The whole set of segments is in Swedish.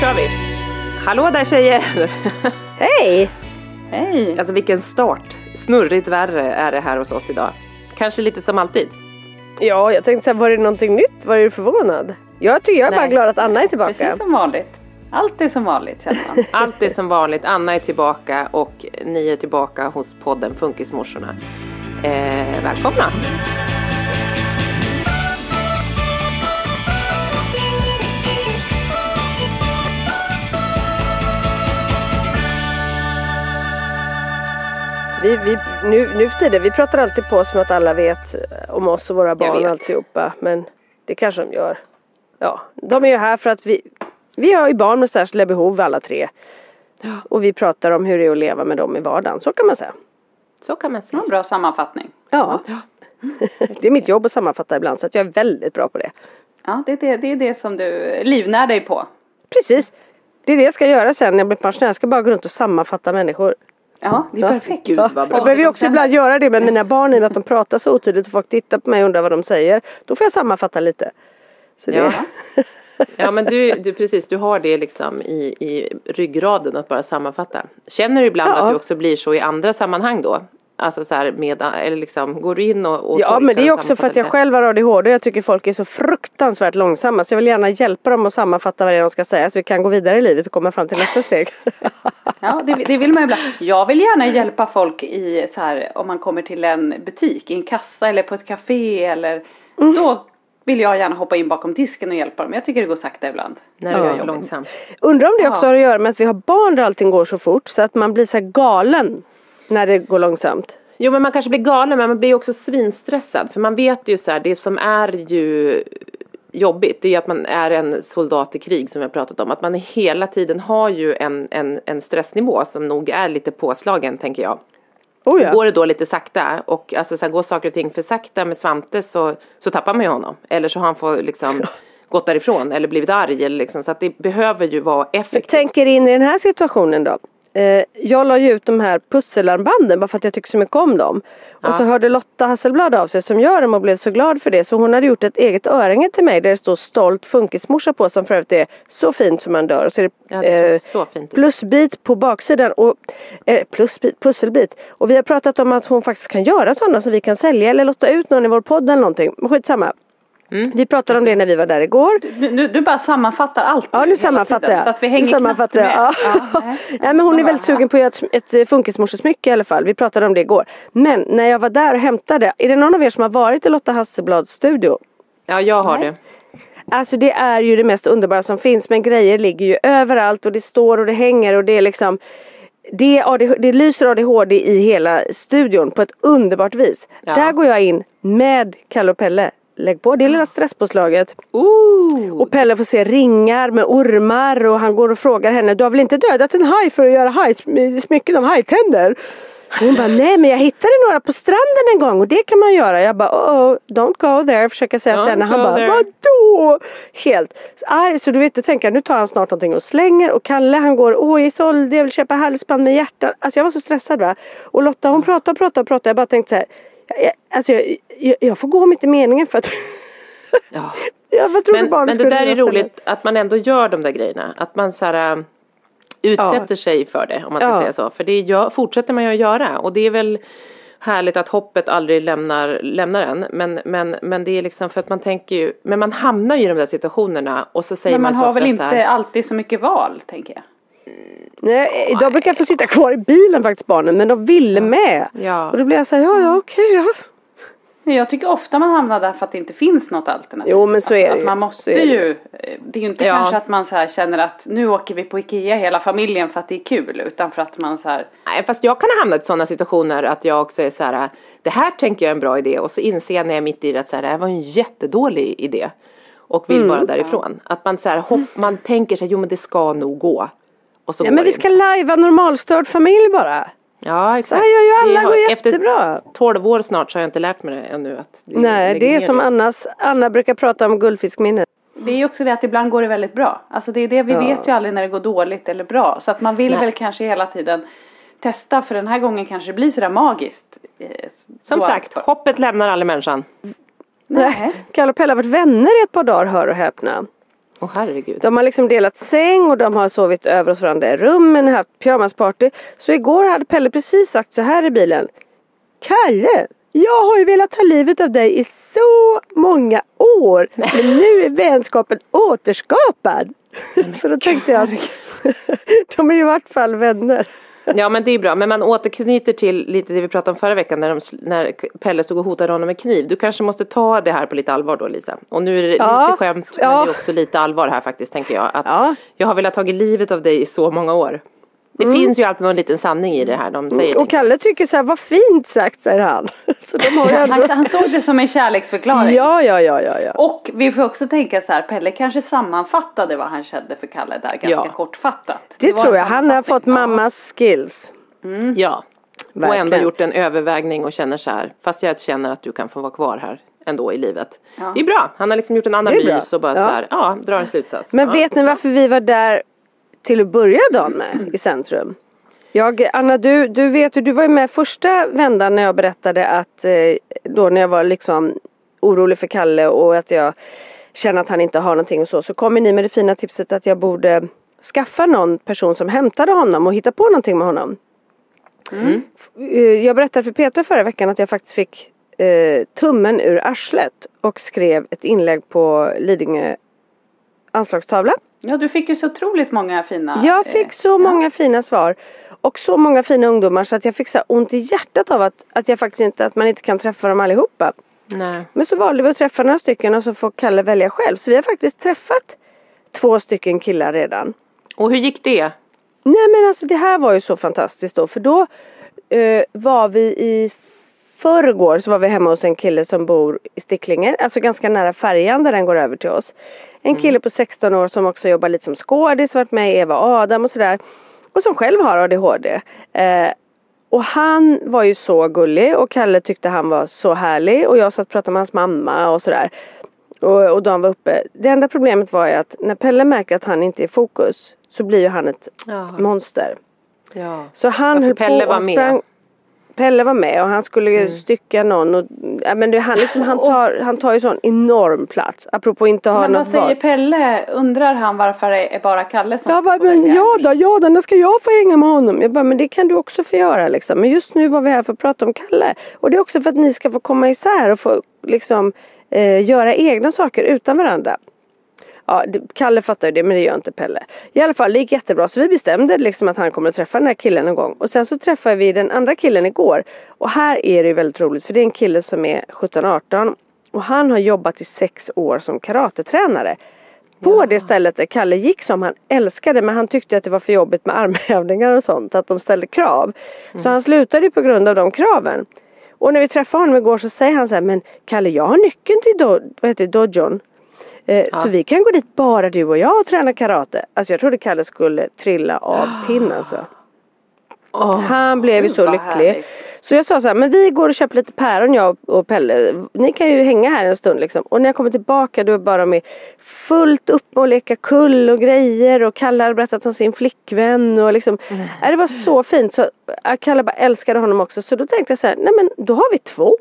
Kör vi. Hallå där tjejer! Hej! Hej! Alltså vilken start. Snurrigt värre är det här hos oss idag. Kanske lite som alltid. Ja, jag tänkte säga, var det någonting nytt? Var du förvånad? Jag tycker jag är bara Nej. glad att Anna är tillbaka. Precis som vanligt. Allt är som vanligt känner man. Allt är som vanligt. Anna är tillbaka och ni är tillbaka hos podden Funkismorsorna. Eh, välkomna! Vi, vi, nu, nu för tiden, vi pratar alltid på som att alla vet eh, om oss och våra barn och alltihopa. Men det kanske de gör. Ja, de är ju här för att vi, vi har ju barn med särskilda behov alla tre. Och vi pratar om hur det är att leva med dem i vardagen. Så kan man säga. Så kan man säga. Ja, bra sammanfattning. Ja. Det är mitt jobb att sammanfatta ibland så att jag är väldigt bra på det. Ja, det är det, det, är det som du livnär dig på. Precis. Det är det jag ska göra sen när jag blir pensionär. Jag ska bara gå runt och sammanfatta människor. Ja, det är Ja. perfekt. Ja, jag behöver ju också ibland göra det med mina barn i och med att de pratar så otydligt och folk tittar på mig och undrar vad de säger. Då får jag sammanfatta lite. Så det, Ja. Ja men du, du precis, du har det liksom i, i ryggraden att bara sammanfatta. Känner du ibland Ja. att du också blir så i andra sammanhang då? Alltså så här med, eller liksom, går du in och, och ja men det är också för att jag lite? själv har ADHD och jag tycker folk är så fruktansvärt långsamma. Så jag vill gärna hjälpa dem att sammanfatta vad det är de ska säga så vi kan gå vidare i livet och komma fram till nästa steg. Ja, det, det vill man ju ibland. Jag vill gärna hjälpa folk i så här om man kommer till en butik, i en kassa eller på ett café eller Mm. då vill jag gärna hoppa in bakom disken och hjälpa dem. Jag tycker det går sakta ibland. När Det du är är jobbigt. långsam. Undrar om det också Ja. har att göra med att vi har barn där allting går så fort så att man blir så här galen när det går långsamt. Jo men man kanske blir galen men man blir också svinstressad för man vet ju så här, det som är ju jobbigt det är ju att man är en soldat i krig som vi har pratat om. Att man hela tiden har ju en, en, en stressnivå som nog är lite påslagen tänker jag. Oh ja. Går det då lite sakta och alltså så här, går saker och ting för sakta med Svante så, så tappar man ju honom. Eller så har han fått liksom gått därifrån eller blivit arg eller liksom så att det behöver ju vara Jag effektivt. tänker in i den här situationen då. Eh, jag la ju ut de här pusselarmbanden bara för att jag tycker så mycket om dem. Och så hörde Lotta Hasselblad av sig som gör dem och blev så glad för det. Så hon hade gjort ett eget örhänge till mig där det står stolt funkismorsa på som för övrigt är så fint som man dör. Och så är det, Ja, det eh, plusbit på baksidan och eh, plusbit, pusselbit. Och vi har pratat om att hon faktiskt kan göra sådana som vi kan sälja eller lotta ut någon i vår podd eller någonting. Men skitsamma. Mm. Vi pratade om det när vi var där igår. Du, du, du bara sammanfattar allt Ja nu sammanfattar tiden, jag. Så att vi hänger nu sammanfattar knappt jag. med. Ja. nej. nej men hon är väldigt sugen på att göra ett, ett funkismorsesmycke i alla fall. Vi pratade om det igår. Men när jag var där och hämtade. Är det någon av er som har varit i Lotta Hasselblads studio? Ja jag har Nej. det. Alltså det är ju det mest underbara som finns men grejer ligger ju överallt och det står och det hänger och det är liksom det, ADH, det lyser ADHD i hela studion på ett underbart vis. Ja. Där går jag in med Kalle och Pelle. Lägg på det lilla stresspåslaget. Ooh. Och Pelle får se ringar med ormar och han går och frågar henne Du har väl inte dödat en haj för att göra haj, smycken av hajtänder? Och hon bara nej men jag hittade några på stranden en gång och det kan man göra. Jag bara oh, oh don't go there. Försöker säga Don't till henne. Han bara there. vadå? Helt arg så du vet du tänka nu tar han snart någonting och slänger och Kalle han går åh Isolde jag vill köpa halsband med hjärtan. Alltså jag var så stressad va. Och Lotta hon pratar och pratar och pratar. Jag bara tänkte så här. Jag, jag, alltså jag, jag, jag får gå mitt i meningen för att Ja. jag trodde Men, barnen men det där är roligt att man ändå gör de där grejerna. Att man så här, äh, utsätter sig för det om man ska Ja. säga så. För det gör, fortsätter man ju att göra och det är väl härligt att hoppet aldrig lämnar, lämnar en. Men, men, men det är liksom för att man tänker ju, men man hamnar ju i de där situationerna och så säger Men man så har väl så inte här, alltid så mycket val tänker jag. Nej, idag brukar jag få sitta kvar i bilen faktiskt barnen men de ville med. Ja. Och då blir jag såhär, ja ja okej då. Jag tycker ofta man hamnar där för att det inte finns något alternativ. Jo, men så är det Att ju. man Så måste är det ju, det är ju inte Ja. kanske att man så här känner att nu åker vi på Ikea hela familjen för att det är kul utan för att man så här Nej fast jag kan ha hamnat i sådana situationer att jag också är så här, det här tänker jag är en bra idé och så inser jag när jag är mitt i det att så här, det här var en jättedålig idé. Och vill Mm. bara därifrån. Att man så här, hopp, man tänker sig, jo men det ska nog gå. Och så Ja men vi ska lajva normalstörd familj bara. Ja Så exakt. här gör ju alla, har- går efter jättebra. 12 år snart så har jag inte lärt mig det ännu. Att det Nej det är som Annas, Anna brukar prata om guldfiskminnet. Det är ju också det att ibland går det väldigt bra. Alltså det är det vi Ja. vet ju aldrig när det går dåligt eller bra. Så att man vill Nej. väl kanske hela tiden testa för den här gången kanske det blir sådär magiskt. eh, Som då- sagt, hoppet lämnar aldrig människan. Nej. Kalle och Pelle har varit vänner i ett par dagar hör och häpna. Åh herregud. De har liksom delat säng och de har sovit över hos varandra i rummen, haft pyjamasparty. Så igår hade Pelle precis sagt så här i bilen. Kalle, jag har ju velat ta livet av dig i så många år. Men nu är vänskapen återskapad. Så då tänkte jag att de är i vart fall vänner. Ja men det är bra, men man återknyter till lite det vi pratade om förra veckan när, de, när Pelle stod och hotade honom med kniv. Du kanske måste ta det här på lite allvar då Lisa. Och nu är det Ja, lite skämt men ja. det är också lite allvar här faktiskt tänker jag. Att Ja. Jag har velat tagit livet av dig i så många år. Det finns ju alltid någon liten sanning i det här de säger. Mm. Och Kalle tycker så här, vad fint sagt säger han. Så ändå... han såg det som en kärleksförklaring. Ja, ja, ja, ja, ja. Och vi får också tänka så här, Pelle kanske sammanfattade vad han kände för Kalle där ganska Ja. kortfattat. Det, var tror jag. Han har fått mammas skills. Ja. Och ändå Verkligen. gjort en övervägning och känner så här. Fast jag känner att du kan få vara kvar här ändå i livet. Ja. Det är bra. Han har liksom gjort en analys och bara Ja. så här. Ja, drar en slutsats. Men ja. vet ni varför vi var där till att börja dagen med i centrum? Jag, Anna du, du vet ju, du var ju med första vändan när jag berättade att eh, då när jag var liksom orolig för Kalle och att jag känner att han inte har någonting och så. Så kommer ni med det fina tipset att jag borde skaffa någon person som hämtade honom och hitta på någonting med honom. F- eh, Jag berättade för Petra förra veckan att jag faktiskt fick eh, tummen ur arslet och skrev ett inlägg på Lidingö anslagstavla. Ja du fick ju så otroligt många fina. Jag eh, fick så många fina svar. Och så många fina ungdomar så att jag fick så ont i hjärtat av att, att jag faktiskt inte, att man inte kan träffa dem allihopa. Nej. Men så valde vi att träffa några stycken och så får Kalle välja själv. Så vi har faktiskt träffat två stycken killar redan. Och hur gick det? Nej men alltså det här var ju så fantastiskt då för då eh, var vi i förrgår så var vi hemma hos en kille som bor i Sticklinge, alltså ganska nära färjan där den går över till oss. En kille på 16 år som också jobbar lite som skådis, varit med i Eva Adam och sådär. Och som själv har ADHD. Eh, och han var ju så gullig och Kalle tyckte han var så härlig och jag satt och pratade med hans mamma och sådär. Och, och de var uppe. Det enda problemet var ju att när Pelle märker att han inte är i fokus så blir ju han ett Ja. monster. ja. Så han Ja, för höll Pelle på var och med. Mm. Pelle var med och han skulle ju stycka någon och ja, men det, han, liksom, han, tar, han tar ju sån enorm plats. Apropå inte ha Men vad något säger val. Pelle? Undrar han varför det är bara Kalle som Jag bara, men ja då, ja då, när ska jag få hänga med honom? Jag bara, men det kan du också få göra liksom. Men just nu var vi här för att prata om Kalle. Och det är också för att ni ska få komma isär och få liksom eh, göra egna saker utan varandra. Ja, Kalle fattar ju det men det gör inte Pelle. I alla fall det gick jättebra så vi bestämde liksom att han kommer att träffa den här killen en gång. Och sen så träffade vi den andra killen igår. Och här är det ju väldigt roligt för det är en kille som är 17-18 Och han har jobbat i sex år som karatetränare. På det stället där Kalle gick som han älskade men han tyckte att det var för jobbigt med armhävningar och sånt. Att de ställde krav. Så han slutade ju på grund av de kraven. Och när vi träffade honom igår så säger han så här, men Kalle jag har nyckeln till do, vad heter det, dojon. Eh, Så vi kan gå dit bara du och jag och träna karate. Alltså jag trodde Kalle skulle trilla av pinn alltså. Han blev ju så lycklig. härligt. Så jag sa så här, men vi går och köper lite päron jag och Pelle. Ni kan ju hänga här en stund liksom. Och när jag kommer tillbaka då är bara med fullt upp att leka kull och grejer. Och Kalle hade berättat om sin flickvän och liksom. Äh, det var så fint. Så äh, Kalle bara älskade honom också. Så då tänkte jag så här, nej men då har vi två.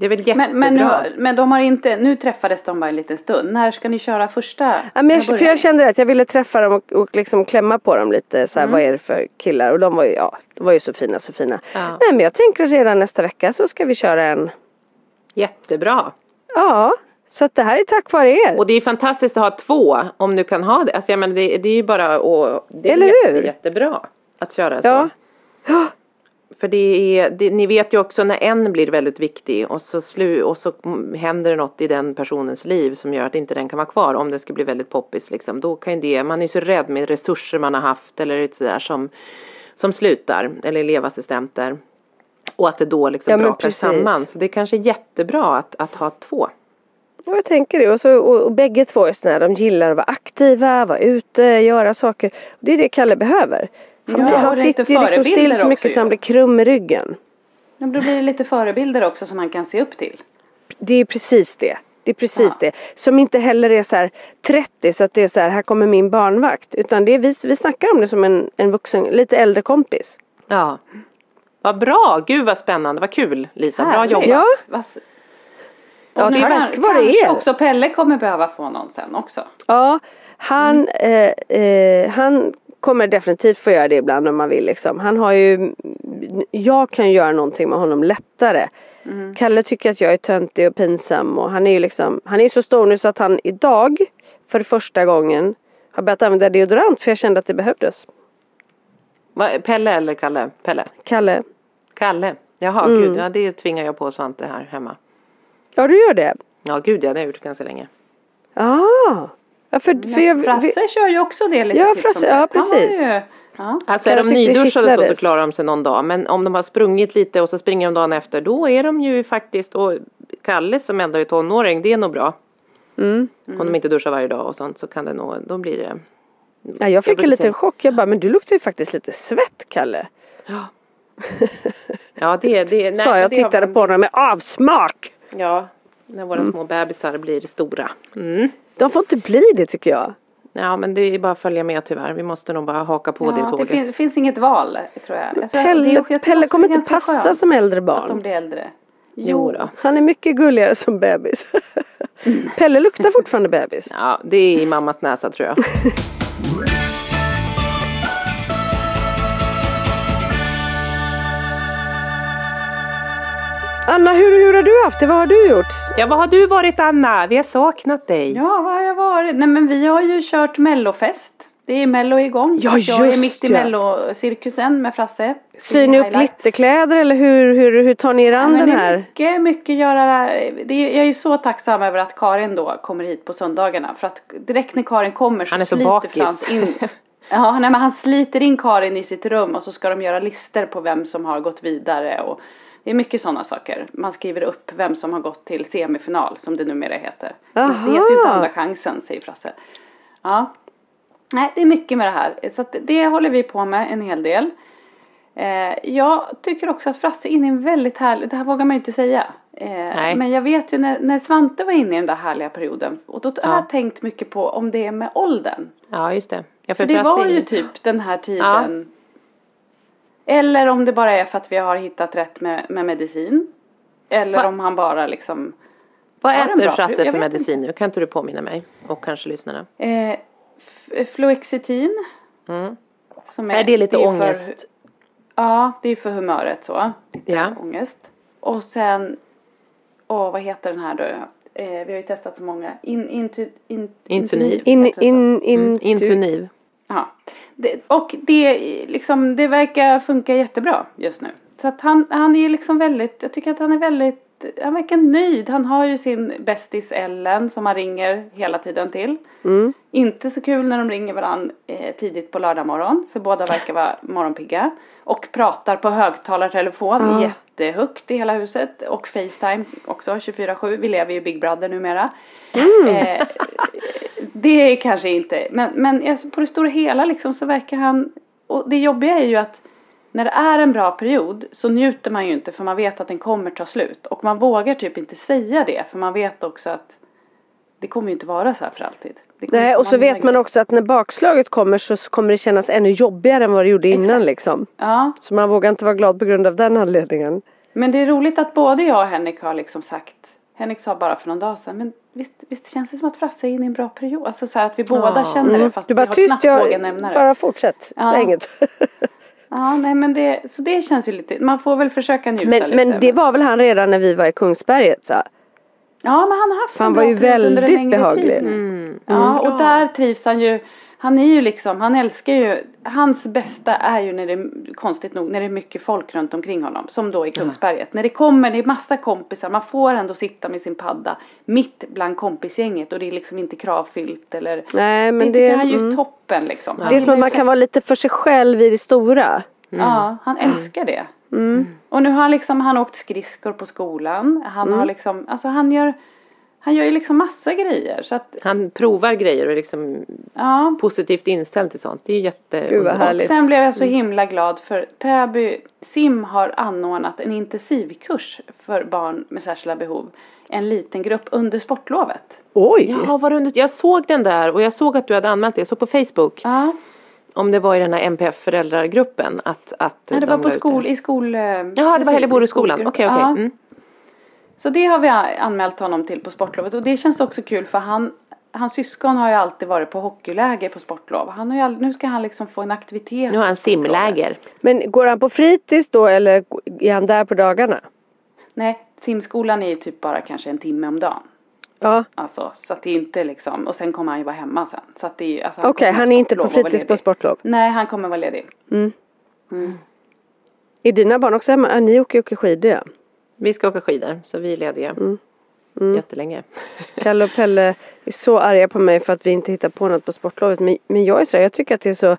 Det är väl jättebra. Men, men, nu, men de har inte, nu träffades de bara en liten stund. När ska ni köra första? Ja, men jag, för jag kände att jag ville träffa dem och, och liksom klämma på dem lite. Så här, Vad är det för killar? Och de var ju, ja, de var ju så fina, så fina. Ja. Nej men jag tänker redan nästa vecka så ska vi köra en. Jättebra. Ja, så att det här är tack vare er. Och det är fantastiskt att ha två om du kan ha det. Alltså jag menar det, det är ju bara att, det är Eller jätte, hur? jättebra att köra så. Ja. För det är, det, ni vet ju också när en blir väldigt viktig och så, slu, och så händer det något i den personens liv som gör att inte den kan vara kvar om det ska bli väldigt poppis liksom. Då kan det, man är så rädd med resurser man har haft eller sådär som, som slutar eller elevassistenter. Och att det då liksom Ja, brakar samman. Så det är kanske jättebra att, att ha två. Ja, jag tänker det. Och, så, och, och bägge två är här, de gillar att vara aktiva, vara ute, göra saker. Och det är det Kalle behöver. Han, Ja, han sitter ju liksom still så mycket också så han ju. blir krum i ryggen. Ja, Då blir det lite förebilder också som man kan se upp till. Det är precis det. Det är precis Ja. det. Som inte heller är så här 30 så att det är så här, här kommer min barnvakt. Utan det är vi, vi snackar om det som en, en vuxen, lite äldre kompis. Ja. Vad bra, gud vad spännande, vad kul Lisa, bra Härligt. jobbat. Ja. Ja, Och nu tack vare kanske er. också Pelle kommer behöva få någon sen också. Ja, han, eh, eh, han kommer definitivt få göra det ibland om man vill liksom. Han har ju, jag kan göra någonting med honom lättare. Kalle tycker att jag är töntig och pinsam och han är ju liksom, han är så stor nu så att han idag för första gången har börjat använda deodorant för jag kände att det behövdes. Pelle eller Kalle? Pelle? Kalle, Kalle? Jaha, Mm. gud, ja, det tvingar jag på Svante här hemma. ja du gör det? Ja, gud ja, det har jag gjort ganska länge. Ah. Ja, för, för jag, Frasse kör ju också det lite Ja, titt Frasse, ja, precis. Ju, ja. Alltså är Jag de det nyduschade så, så klarar de sig någon dag. Men om de har sprungit lite och så springer de dagen efter, då är de ju faktiskt, och Kalle som ändå är tonåring, det är nog bra. mm. Om de inte duschar varje dag och sånt så kan det nog, då blir det. ja, jag fick vill en liten chock. Jag bara, men du luktar ju faktiskt lite svett Kalle. Ja, det, det nej, Sa jag det har- tittade på honom med avsmak. Ja, när våra Mm. små bebisar blir stora. Mm. De får inte bli det tycker jag. Ja, men det är bara att följa med tyvärr. Vi måste nog bara haka på det Ja, det tåget. finns, finns inget val tror jag. jag tror att det Pelle, jag tror Pelle kommer det inte passa som äldre Att de barn. blir äldre. Jo då. Han är mycket gulligare som bebis. Pelle luktar fortfarande bebis. Ja, det är i mammas näsa tror jag. Anna, hur, hur har du haft det? Vad har du gjort? Ja, vad har du varit Anna? Vi har saknat dig. Ja, vad har jag varit? Nej men vi har ju kört mellofest. Det är mello igång. Ja, jag är just mitt i ja. mellocirkusen med Frasse. Syr ni upp glitterkläder eller hur, hur, hur tar ni er an men den det är här? mycket, mycket göra. Det är, jag är så tacksam över att Karin då kommer hit på söndagarna. För att direkt när Karin kommer så, Han är så sliter bakis. Frans in. Ja, nej, men han sliter in Karin i sitt rum och så ska de göra listor på vem som har gått vidare. Och det är mycket sådana saker. Man skriver upp vem som har gått till semifinal som det numera heter. Det Aha. heter ju inte andra chansen säger Frasse. Ja. Nej, det är mycket med det här. Så det håller vi på med en hel del. Eh, jag tycker också att Frasse är inne i en väldigt härlig, det här vågar man ju inte säga. Eh, men jag vet ju när, när Svante var inne i den där härliga perioden. Och då har Ja. jag tänkt mycket på om det är med åldern. Ja, just det. Ja, För det var ju typ den här tiden. Eller om det bara är för att vi har hittat rätt med, med medicin. Eller Va? om han bara liksom. Vad äter Frasse för medicin nu? Kan inte du påminna mig? Och kanske lyssnarna. Eh, fluoxetin. Mm. Som Är det lite är för- ångest? Ja, det är för humöret så. Lite Ja. ångest. Och sen, åh vad heter den här då? Eh, vi har ju testat så många. In, intu, in, Intuniv. In, det så? in, in, Mm. Intuniv. Ja. Det, och det, liksom, det verkar funka jättebra just nu. Så att han, han är liksom väldigt, jag tycker att han är väldigt han verkar nöjd. Han har ju sin bästis Ellen som han ringer hela tiden till. Mm. Inte så kul när de ringer varandra eh, tidigt på lördag morgon för båda verkar vara morgonpigga. Och pratar på högtalartelefon Ja. jättehögt i hela huset. Och Facetime också 24-7. Vi lever ju Big Brother numera. Mm. Eh, det är kanske inte, men, men alltså, på det stora hela liksom så verkar han, och det jobbiga är ju att när det är en bra period så njuter man ju inte för man vet att den kommer ta slut. Och man vågar typ inte säga det för man vet också att det kommer ju inte vara så här för alltid. Nej och så vet man grejer. också att när bakslaget kommer så kommer det kännas ännu jobbigare än vad det gjorde innan Exakt. liksom. Ja, Så man vågar inte vara glad på grund av den anledningen. men det är roligt att både jag och Henrik har liksom sagt Henrik sa bara för någon dag sedan, men visst, visst känns det som att Frasse är inne i en bra period? Alltså så här att vi båda känner det Mm. fast Du vi bara har tyst, knappt vågat nämna det. bara fortsätt. Ja. Inget. Ja, nej men det, så det känns ju lite, man får väl försöka njuta Men, lite. men det var väl han redan när vi var i Kungsberget va? Ja men han har haft han en var bra ju period under en väldigt behaglig. nu. Mm. Ja och där trivs han ju Han är ju liksom, han älskar ju Hans bästa är ju när det är konstigt nog när det är mycket folk runt omkring honom Som då i Kungsberget När det kommer, det är massa kompisar Man får ändå sitta med sin padda Mitt bland kompisgänget och det är liksom inte kravfyllt eller Nej men Det det, han är ju mm. toppen liksom det är som att man kan vara lite för sig själv i det stora. Ja, han älskar det. Mm. Och nu har han liksom, han har åkt skridskor på skolan. Han har liksom, alltså han gör, han gör ju liksom massa grejer. Så att, Han provar grejer och är liksom ja. positivt inställd till sånt. Det är ju jätte Gud, vad Och härligt. sen blev jag så himla glad för Täby SIM har anordnat en intensivkurs för barn med särskilda behov. En liten grupp under sportlovet. Oj! Ja, var under... Jag såg den där och jag såg att du hade anmält det. Jag såg på Facebook. Ja, Om det var i den här MPF föräldragruppen att, att Nej, det de var på skol, i skol... Jaha, det var skolgrupp. Okej, okej. Mm. Så det har vi anmält honom till på sportlovet och det känns också kul för han Hans syskon har ju alltid varit på hockeyläger på sportlov. Han har ju nu ska han liksom få en aktivitet. Nu har han simläger. Men går han på fritids då eller är han där på dagarna? Nej, simskolan är ju typ bara kanske en timme om dagen. Ja. Alltså, så att det är inte liksom, och sen kommer han ju vara hemma sen. Så att det är alltså, Okej, ha han är inte på fritids på sportlov. Nej, han kommer vara ledig. Mm. Mm. Är dina barn också hemma? Ja, ni åker ju åker skidor ja. Vi ska åka skidor så vi är lediga. Mm. Mm. Jättelänge. Kalle och Pelle är så arga på mig för att vi inte hittar på något på sportlovet. Men, men jag är så här, jag tycker att det är så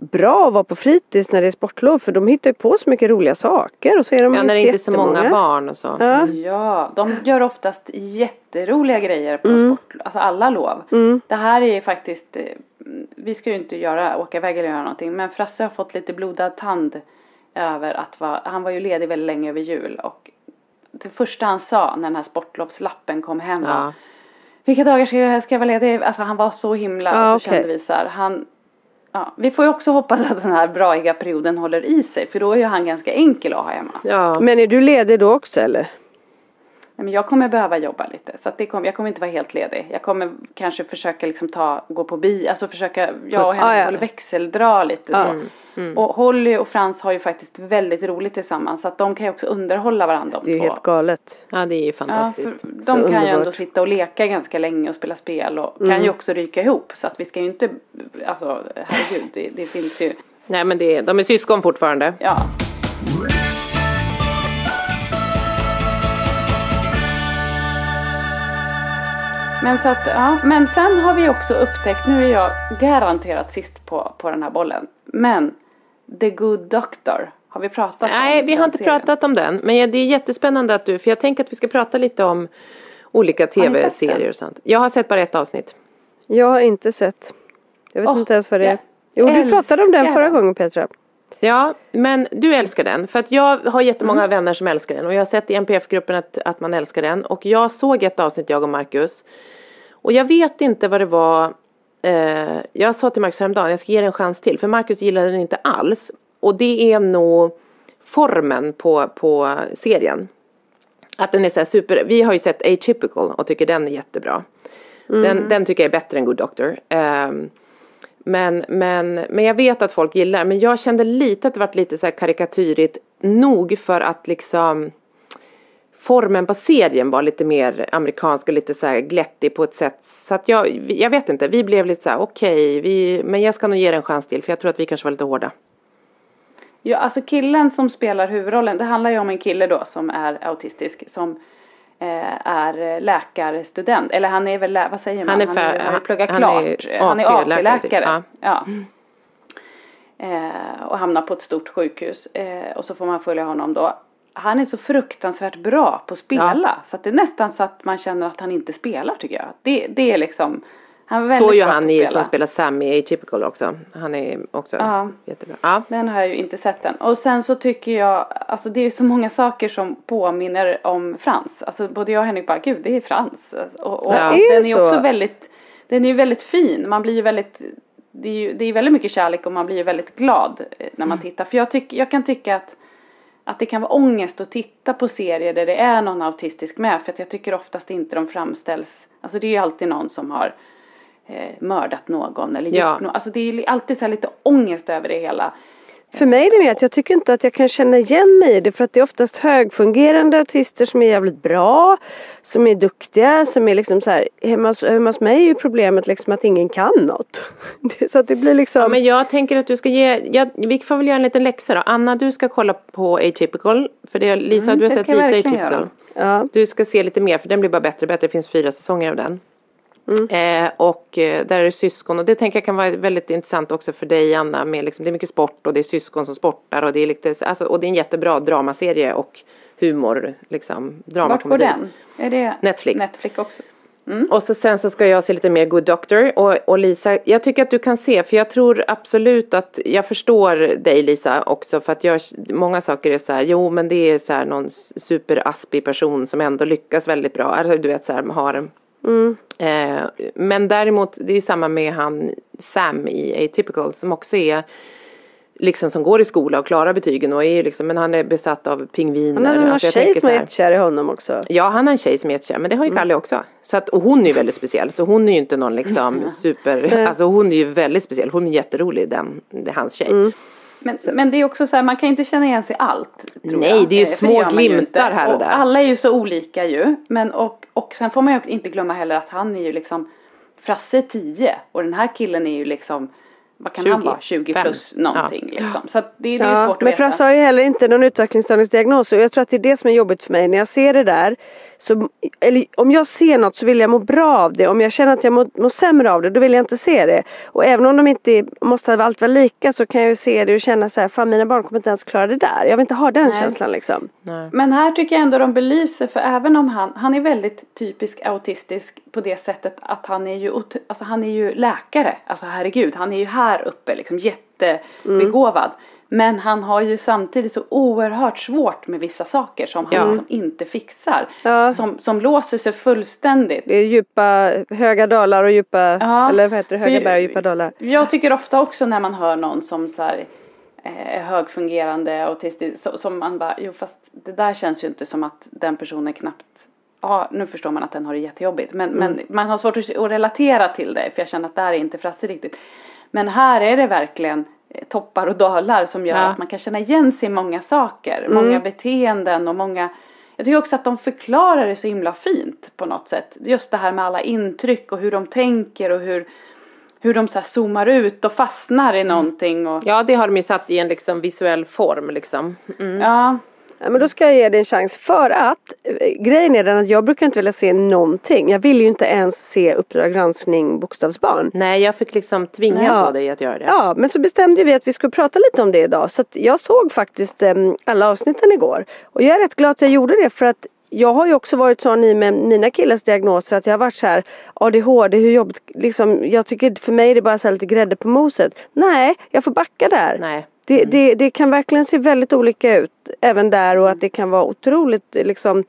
bra att vara på fritids när det är sportlov för de hittar ju på så mycket roliga saker och så är de Ja, när det inte är så många barn och så. Ja. Ja, de gör oftast jätteroliga grejer på Mm. sport, alltså alla lov. Mm. Det här är faktiskt, eh, vi ska ju inte göra, åka iväg eller göra någonting, men Frasse har fått lite blodad tand över att vara, han var ju ledig väldigt länge över jul och det första han sa när den här sportlovslappen kom hem var Ja. Vilka dagar ska jag, ska jag vara ledig? Alltså han var så himla, Ja, och så okej. kände vi så här, han Ja, vi får ju också hoppas att den här braiga perioden håller i sig för då är ju han ganska enkel att ha hemma. Ja. Men är du ledig då också eller? Nej, men jag kommer behöva jobba lite så att det kommer, jag kommer inte vara helt ledig. Jag kommer kanske försöka liksom ta, gå på bi, alltså försöka, jag och Puss. Ah, henne ja. växeldra lite Ja. så. Mm. Mm. Och Holly och Frans har ju faktiskt väldigt roligt tillsammans så att de kan ju också underhålla varandra Det är de ju två. helt galet. ja, det är ju Ja, fantastiskt. för de Så kan ju ändå underbart. sitta och leka ganska länge och spela spel och kan Mm. ju också ryka ihop så att vi ska ju inte, alltså herregud det, det finns ju, Nej men det är, de är syskon fortfarande. ja. Men så att, ja, men sen har vi också upptäckt, nu är jag garanterat sist på, på den här bollen, men The Good Doctor, har vi pratat om Nej, vi har inte serien? pratat om den. Men det är jättespännande att du, för jag tänker att vi ska prata lite om olika tv-serier och sånt. Jag har sett bara ett avsnitt. Jag har inte sett. Jag vet Åh, inte ens vad det är. Jo du pratade om den förra gången Petra. Ja, men du älskar den. För att jag har jättemånga vänner som älskar den. Och jag har sett i NPF-gruppen att, att man älskar den. Och jag såg ett avsnitt, jag och Marcus. Och jag vet inte vad det var. Eh, jag sa till Marcus häromdagen, jag ska ge den en chans till. För Marcus gillade den inte alls. Och det är nog formen på, på serien. Att den är så super, vi har ju sett Atypical och tycker den är jättebra. Den, den tycker jag är bättre än Good Doctor. Ehm, men, men, men jag vet att folk gillar Men jag kände lite att det var lite så här karikatyrigt nog för att liksom Formen på serien var lite mer amerikansk och lite så här glättig på ett sätt. Så att jag, jag vet inte, vi blev lite så här okej, vi, men jag ska nog ge den en chans till för jag tror att vi kanske var lite hårda. Ja, alltså killen som spelar huvudrollen, det handlar ju om en kille då som är autistisk som eh, är läkarstudent, eller han är väl, vad säger man? Han är för- han har ju pluggat han klart. är han är AT-läkare AT-läkare. typ. Ja. Ja. Eh, och hamnar på ett stort sjukhus eh, och så får man följa honom då. Han är så fruktansvärt bra på att spela så att det är nästan så att man känner att han inte spelar tycker jag. Det, det är liksom, han är väldigt ju han i, som spelar Sam i Atypical också. Han är också Ja. jättebra. Ja. Den har jag ju inte sett än. Och sen så tycker jag, alltså det är så många saker som påminner om Frans. Alltså både jag och Henrik bara, gud det är Frans. Och, och Ja. Är den är så? också väldigt, den är ju väldigt fin. Man blir ju väldigt, det är ju det är väldigt mycket kärlek och man blir ju väldigt glad eh, när man tittar. För jag, tyck, jag kan tycka att att det kan vara ångest att titta på serier där det är någon autistisk med för att jag tycker oftast inte de framställs, alltså det är ju alltid någon som har eh, mördat någon eller Ja. gjort något, alltså det är alltid så här lite ångest över det hela. För mig är det mer att jag tycker inte att jag kan känna igen mig i det för att det är oftast högfungerande autister som är jävligt bra, som är duktiga, som är liksom så här, hemma hos, hemma hos mig är ju problemet liksom att ingen kan något. Så att det blir liksom, Ja, men jag tänker att du ska ge, ja, vi får väl göra en liten läxa då. Anna du ska kolla på Atypical. För det, Lisa Mm, du har sett jag lite Atypical. ja. Du ska se lite mer för den blir bara bättre och bättre. Det finns fyra säsonger av den. Eh, och eh, där är det syskon och det tänker jag kan vara väldigt intressant också för dig Anna. Med liksom, det är mycket sport och det är syskon som sportar och det är lite, alltså, och det är en jättebra dramaserie och humor liksom. Vart går Dramakomedi. den? Är det Netflix. Netflix också? Och så sen så ska jag se lite mer Good Doctor och, och Lisa, jag tycker att du kan se för jag tror absolut att jag förstår dig Lisa också för att jag, många saker är så här, jo men det är så här någon superaspig person som ändå lyckas väldigt bra, alltså du vet så här, har eh, men däremot det är ju samma med han Sam i Atypical som också är liksom som går i skola och klarar betygen och är liksom, men han är besatt av pingviner. Han har någon Alltså, tjej som är jättekär i honom också. Ja, han har en tjej som är jättekär, men det har ju Kalle också. Så att, och hon är ju väldigt speciell, så hon är ju inte någon liksom super, alltså hon är ju väldigt speciell, hon är jätterolig den, det hans tjej. Men, men det är också så här, man kan inte känna igen sig allt. Tror Nej, jag. det är ju Eh, små ju glimtar här och där. Alla är ju så olika ju. Men och, och sen får man ju inte glömma heller att han är ju liksom Frasse är 10 och den här killen är ju liksom vad kan han 20, vara? 20 fem. plus någonting Ja. liksom. Så att det, det är ju Ja, svårt att men veta. Frasse har ju heller inte någon utvecklingsstörningsdiagnos och jag tror att det är det som är jobbigt för mig. När jag ser det där, så, eller om jag ser något så vill jag må bra av det. Om jag känner att jag mår, mår sämre av det, då vill jag inte se det. Och även om de inte måste allt vara lika så kan jag ju se det och känna så här, fan mina barn kommer inte ens klara det där. Jag vill inte ha den Nej. känslan liksom. Men här tycker jag ändå de belyser för även om han, han är väldigt typisk autistisk på det sättet att han är ju, alltså han är ju läkare, alltså herregud, han är ju här uppe liksom jättebegåvad. Men han har ju samtidigt så oerhört svårt med vissa saker som han Ja. liksom inte fixar. Ja. Som, som låser sig fullständigt. Det är djupa, höga dalar och djupa, Ja, eller vad heter det, höga för- berg och djupa dalar. Jag tycker ofta också när man hör någon som så här, eh, är högfungerande autistisk så, som man bara, jo fast det där känns ju inte som att den personen knappt Ja, nu förstår man att den har det jättejobbigt men, men man har svårt att, relatera till det för jag känner att där är inte Frasse riktigt. Men här är det verkligen toppar och dalar som gör Ja. att man kan känna igen sig i många saker, många beteenden och många jag tycker också att de förklarar det så himla fint på något sätt. Just det här med alla intryck och hur de tänker och hur hur de så här zoomar ut och fastnar i någonting och Ja, det har de ju satt i en liksom visuell form liksom. Mm. ja. Men då ska jag ge dig en chans för att eh, grejen är den att jag brukar inte vilja se någonting. Jag vill ju inte ens se Uppdrag granskning bokstavsbarn. Nej, jag fick liksom tvinga Ja. på dig att göra det. Ja, men så bestämde vi att vi skulle prata lite om det idag. Så att jag såg faktiskt em, alla avsnitten igår. Och jag är rätt glad att jag gjorde det för att jag har ju också varit sån i med mina killars diagnoser att jag har varit så här ADHD, hur jobbigt, liksom, jag tycker för mig är det bara så här lite grädde på moset. Nej, jag får backa där. Nej. Det, det, det kan verkligen se väldigt olika ut även där och att det kan vara otroligt liksom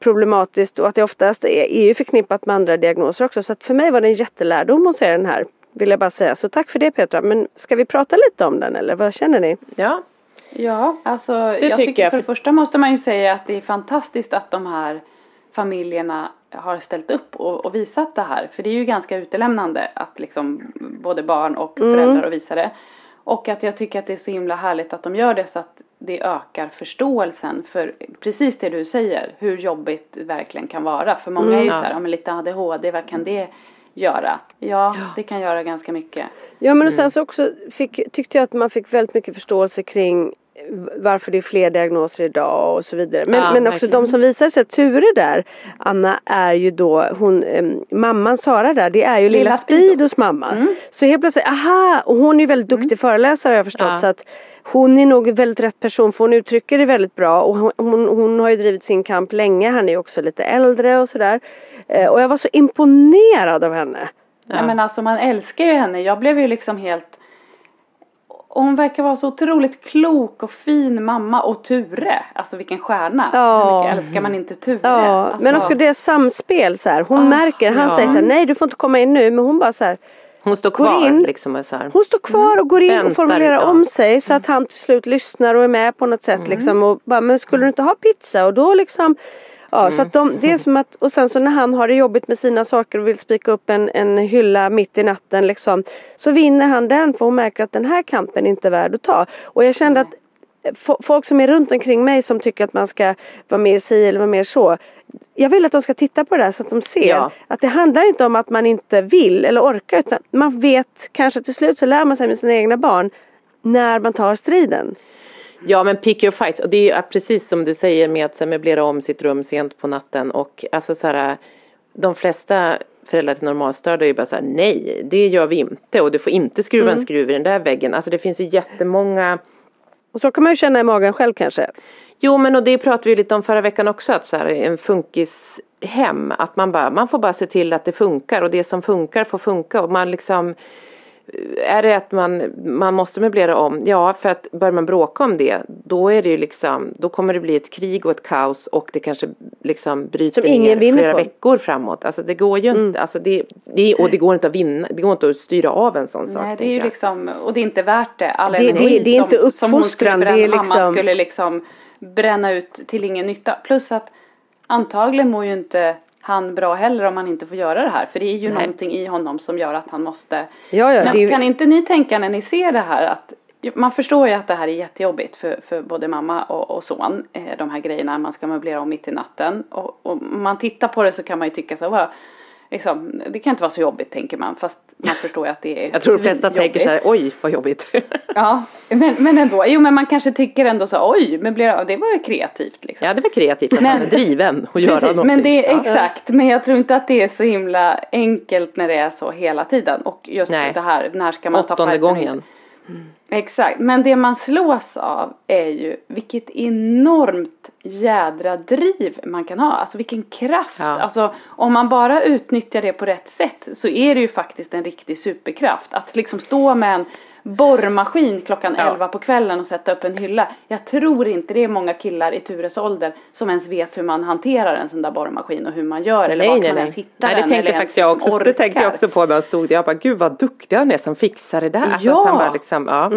problematiskt och att det oftast är, är ju förknippat med andra diagnoser också. Så att för mig var det en jättelärdom att se den här. Vill jag bara säga. Så tack för det Petra. Men ska vi prata lite om den eller vad känner ni? Ja. Ja, alltså jag tycker tycker jag, för det för- första måste man ju säga att det är fantastiskt att de här familjerna har ställt upp och, och visat det här. För det är ju ganska utelämnande att liksom både barn och föräldrar och visa det. Och att jag tycker att det är så himla härligt att de gör det så att det ökar förståelsen för precis det du säger, hur jobbigt det verkligen kan vara. För många är ju ja. så här, ja men lite ADHD, vad kan det göra? Ja, det kan göra ganska mycket. Ja men och sen så också fick, tyckte jag att man fick väldigt mycket förståelse kring varför det är fler diagnoser idag och så vidare. Men, Ja, men också verkligen. de som visar sig, Ture där, Anna är ju då hon, em, mamman Sara där, det är ju lilla, Lilla. Speedos mamma. Så helt plötsligt, aha! Och hon är ju väldigt duktig föreläsare har jag förstått Ja. så att hon är nog väldigt rätt person för hon uttrycker det väldigt bra och hon, hon, hon har ju drivit sin kamp länge, han är ju också lite äldre och sådär. Eh, och jag var så imponerad av henne. Ja. men alltså man älskar ju henne. Jag blev ju liksom helt och hon verkar vara så otroligt klok och fin mamma och Ture. Alltså vilken stjärna. Ja. Hur mycket älskar man inte Ture? Ja, alltså, men också deras samspel så här. Hon Ah, märker, han ja. säger så här, nej du får inte komma in nu men hon bara så här, Hon står kvar in. liksom och så här. Hon står kvar och går in och Väntar, formulerar ja. om sig så att han till slut lyssnar och är med på något sätt liksom och bara, men skulle du inte ha pizza och då liksom Ja så att de, det är som att, och sen så när han har det jobbigt med sina saker och vill spika upp en, en hylla mitt i natten liksom Så vinner han den för hon märker att den här kampen inte är värd att ta. Och jag kände att f- folk som är runt omkring mig som tycker att man ska vara mer si eller vara mer så. Jag vill att de ska titta på det här så att de ser Ja. att det handlar inte om att man inte vill eller orkar utan man vet kanske till slut så lär man sig med sina egna barn när man tar striden. Ja men pick your fights. Och det är ju precis som du säger med att möblera om sitt rum sent på natten. Och alltså så här de flesta föräldrar till normalstörda är ju bara så här nej det gör vi inte. Och du får inte skruva en skruv i den där väggen. Alltså det finns ju jättemånga Och så kan man ju känna i magen själv kanske. Jo men och det pratade vi lite om förra veckan också att så här en funkishem att man bara man får bara se till att det funkar. Och det som funkar får funka. Och man liksom är det att man, man måste möblera om? Ja, för att börjar man bråka om det, då är det ju liksom, då kommer det bli ett krig och ett kaos och det kanske liksom bryter Som ingen ner vinner flera på. veckor framåt. Alltså det går ju Mm. inte, alltså det, det, och det går inte att vinna, det går inte att styra av en sån sak. Nej det är ju jag. liksom, och det är inte värt det. All Det- det- energi det är inte som, som hon skulle bränna, det är mamman liksom- skulle liksom bränna ut till ingen nytta. Plus att antagligen mår ju inte han bra heller om han inte får göra det här. För det är ju Nej. någonting i honom som gör att han måste. Ja, ja, Men det kan inte ni tänka när ni ser det här att man förstår ju att det här är jättejobbigt för, för både mamma och, och son. Eh, de här grejerna man ska möblera om mitt i natten. Och, och man tittar på det så kan man ju tycka så här, "Vad, liksom, det kan inte vara så jobbigt tänker man. Fast man förstår ju att det är Jag tror de flesta tänker svinjobbigt. så här, oj vad jobbigt. Ja, men, men ändå. Jo, men man kanske tycker ändå så oj, möblera, det var ju kreativt liksom. ja det var kreativt att Men- man är driven och göra någonting. men det är exakt. Men jag tror inte att det är så himla enkelt när det är så hela tiden. Och just Nej. det här, när ska man ta Åttonde fighten och gången. Inte? Exakt, men det man slås av är ju vilket enormt jädra driv man kan ha. Alltså vilken kraft. Ja. Alltså om man bara utnyttjar det på rätt sätt så är det ju faktiskt en riktig superkraft. Att liksom stå med en borrmaskin klockan Ja. 11 på kvällen och sätta upp en hylla. Jag tror inte det är många killar i Tures ålder som ens vet hur man hanterar en sån där borrmaskin och hur man gör eller Nej, vart nej, man nej. ens hittar nej, det den. tänkte faktiskt jag också. Det tänkte jag orkar. också på när han stod där. Jag bara, gud vad duktig han är som fixar det där. Alltså Ja. att han bara liksom, ja.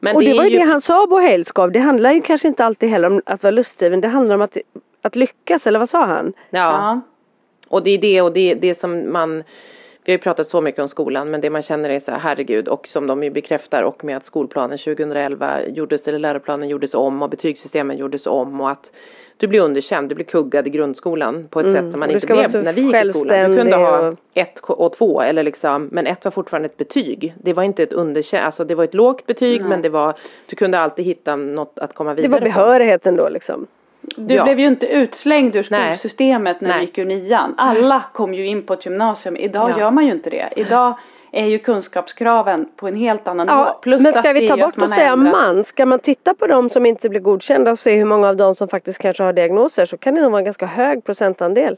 Men och det, är var ju det han sa Bo Hejlskov. Det handlar ju kanske inte alltid heller om att vara lustdriven. Det handlar om att, att lyckas eller vad sa han? Ja. Ja. Och det är det och det, det som man vi har ju pratat så mycket om skolan men det man känner är så här herregud och som de ju bekräftar och med att skolplanen 2011 gjordes eller läroplanen gjordes om och betygssystemen gjordes om och att du blir underkänd, du blir kuggad i grundskolan på ett sätt som man inte blev när vi gick i skolan. Du kunde ha och- ett och två eller liksom men ett var fortfarande ett betyg. Det var inte ett underkänt, alltså det var ett lågt betyg men det var du kunde alltid hitta något att komma Det vidare var på. behörigheten då liksom. Du Ja. blev ju inte utslängd ur Nej. skolsystemet när Nej. du gick ur nian. Alla kom ju in på ett gymnasium. Idag Ja. gör man ju inte det. Idag är ju kunskapskraven på en helt annan nivå. Ja, Plus men ska vi ta bort och säga ändrat- man? Ska man titta på de som inte blir godkända och se hur många av dem som faktiskt kanske har diagnoser så kan det nog vara en ganska hög procentandel.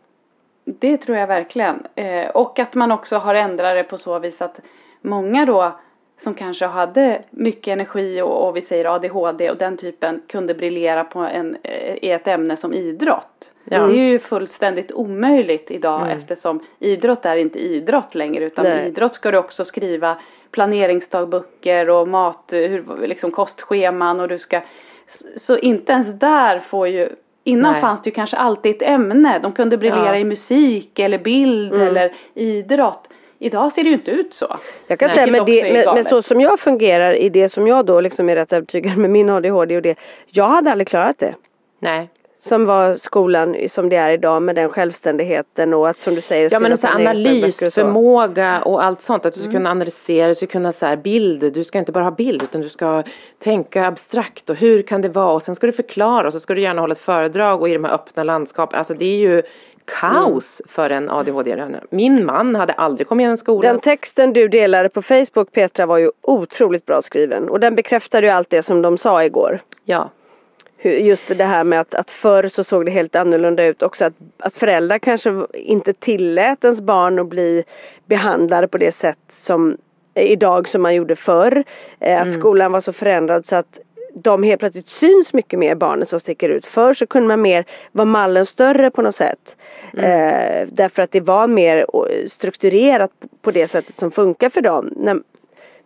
Det tror jag verkligen. Eh, och att man också har ändrat det på så vis att många då som kanske hade mycket energi och, och vi säger ADHD och den typen kunde briljera på en, eh, i ett ämne som idrott. Ja. Det är ju fullständigt omöjligt idag Mm. eftersom idrott är inte idrott längre utan Nej. idrott ska du också skriva planeringsdagböcker och mat, hur, liksom kostscheman och du ska så, så inte ens där får ju Innan Nej. fanns det ju kanske alltid ett ämne. De kunde briljera Ja. i musik eller bild Mm. eller idrott. Idag ser det ju inte ut så. Jag kan Nej. säga också det, med galet. så som jag fungerar i det som jag då liksom är rätt övertygad med min ADHD och det. Jag hade aldrig klarat det. Nej. som var skolan som det är idag med den självständigheten och att som du säger Ja men så planeringsdagböcker och analysförmåga och allt sånt. Att du ska kunna analysera, du ska kunna så här bild. Du ska inte bara ha bild utan du ska tänka abstrakt och hur kan det vara och sen ska du förklara och så ska du gärna hålla ett föredrag och i de här öppna landskapen. Alltså det är ju kaos för en ADHD. Min man hade aldrig kommit igenom skolan. Den texten du delade på Facebook Petra var ju otroligt bra skriven och den bekräftade ju allt det som de sa igår. Ja. Just det här med att, att förr så såg det helt annorlunda ut också att, att föräldrar kanske inte tillät ens barn att bli behandlade på det sätt som idag som man gjorde förr. Eh, Att skolan var så förändrad så att de helt plötsligt syns mycket mer barnen som sticker ut. Förr så kunde man mer vara mallen större på något sätt. Eh, därför att det var mer strukturerat på- det sättet som funkar för dem. När,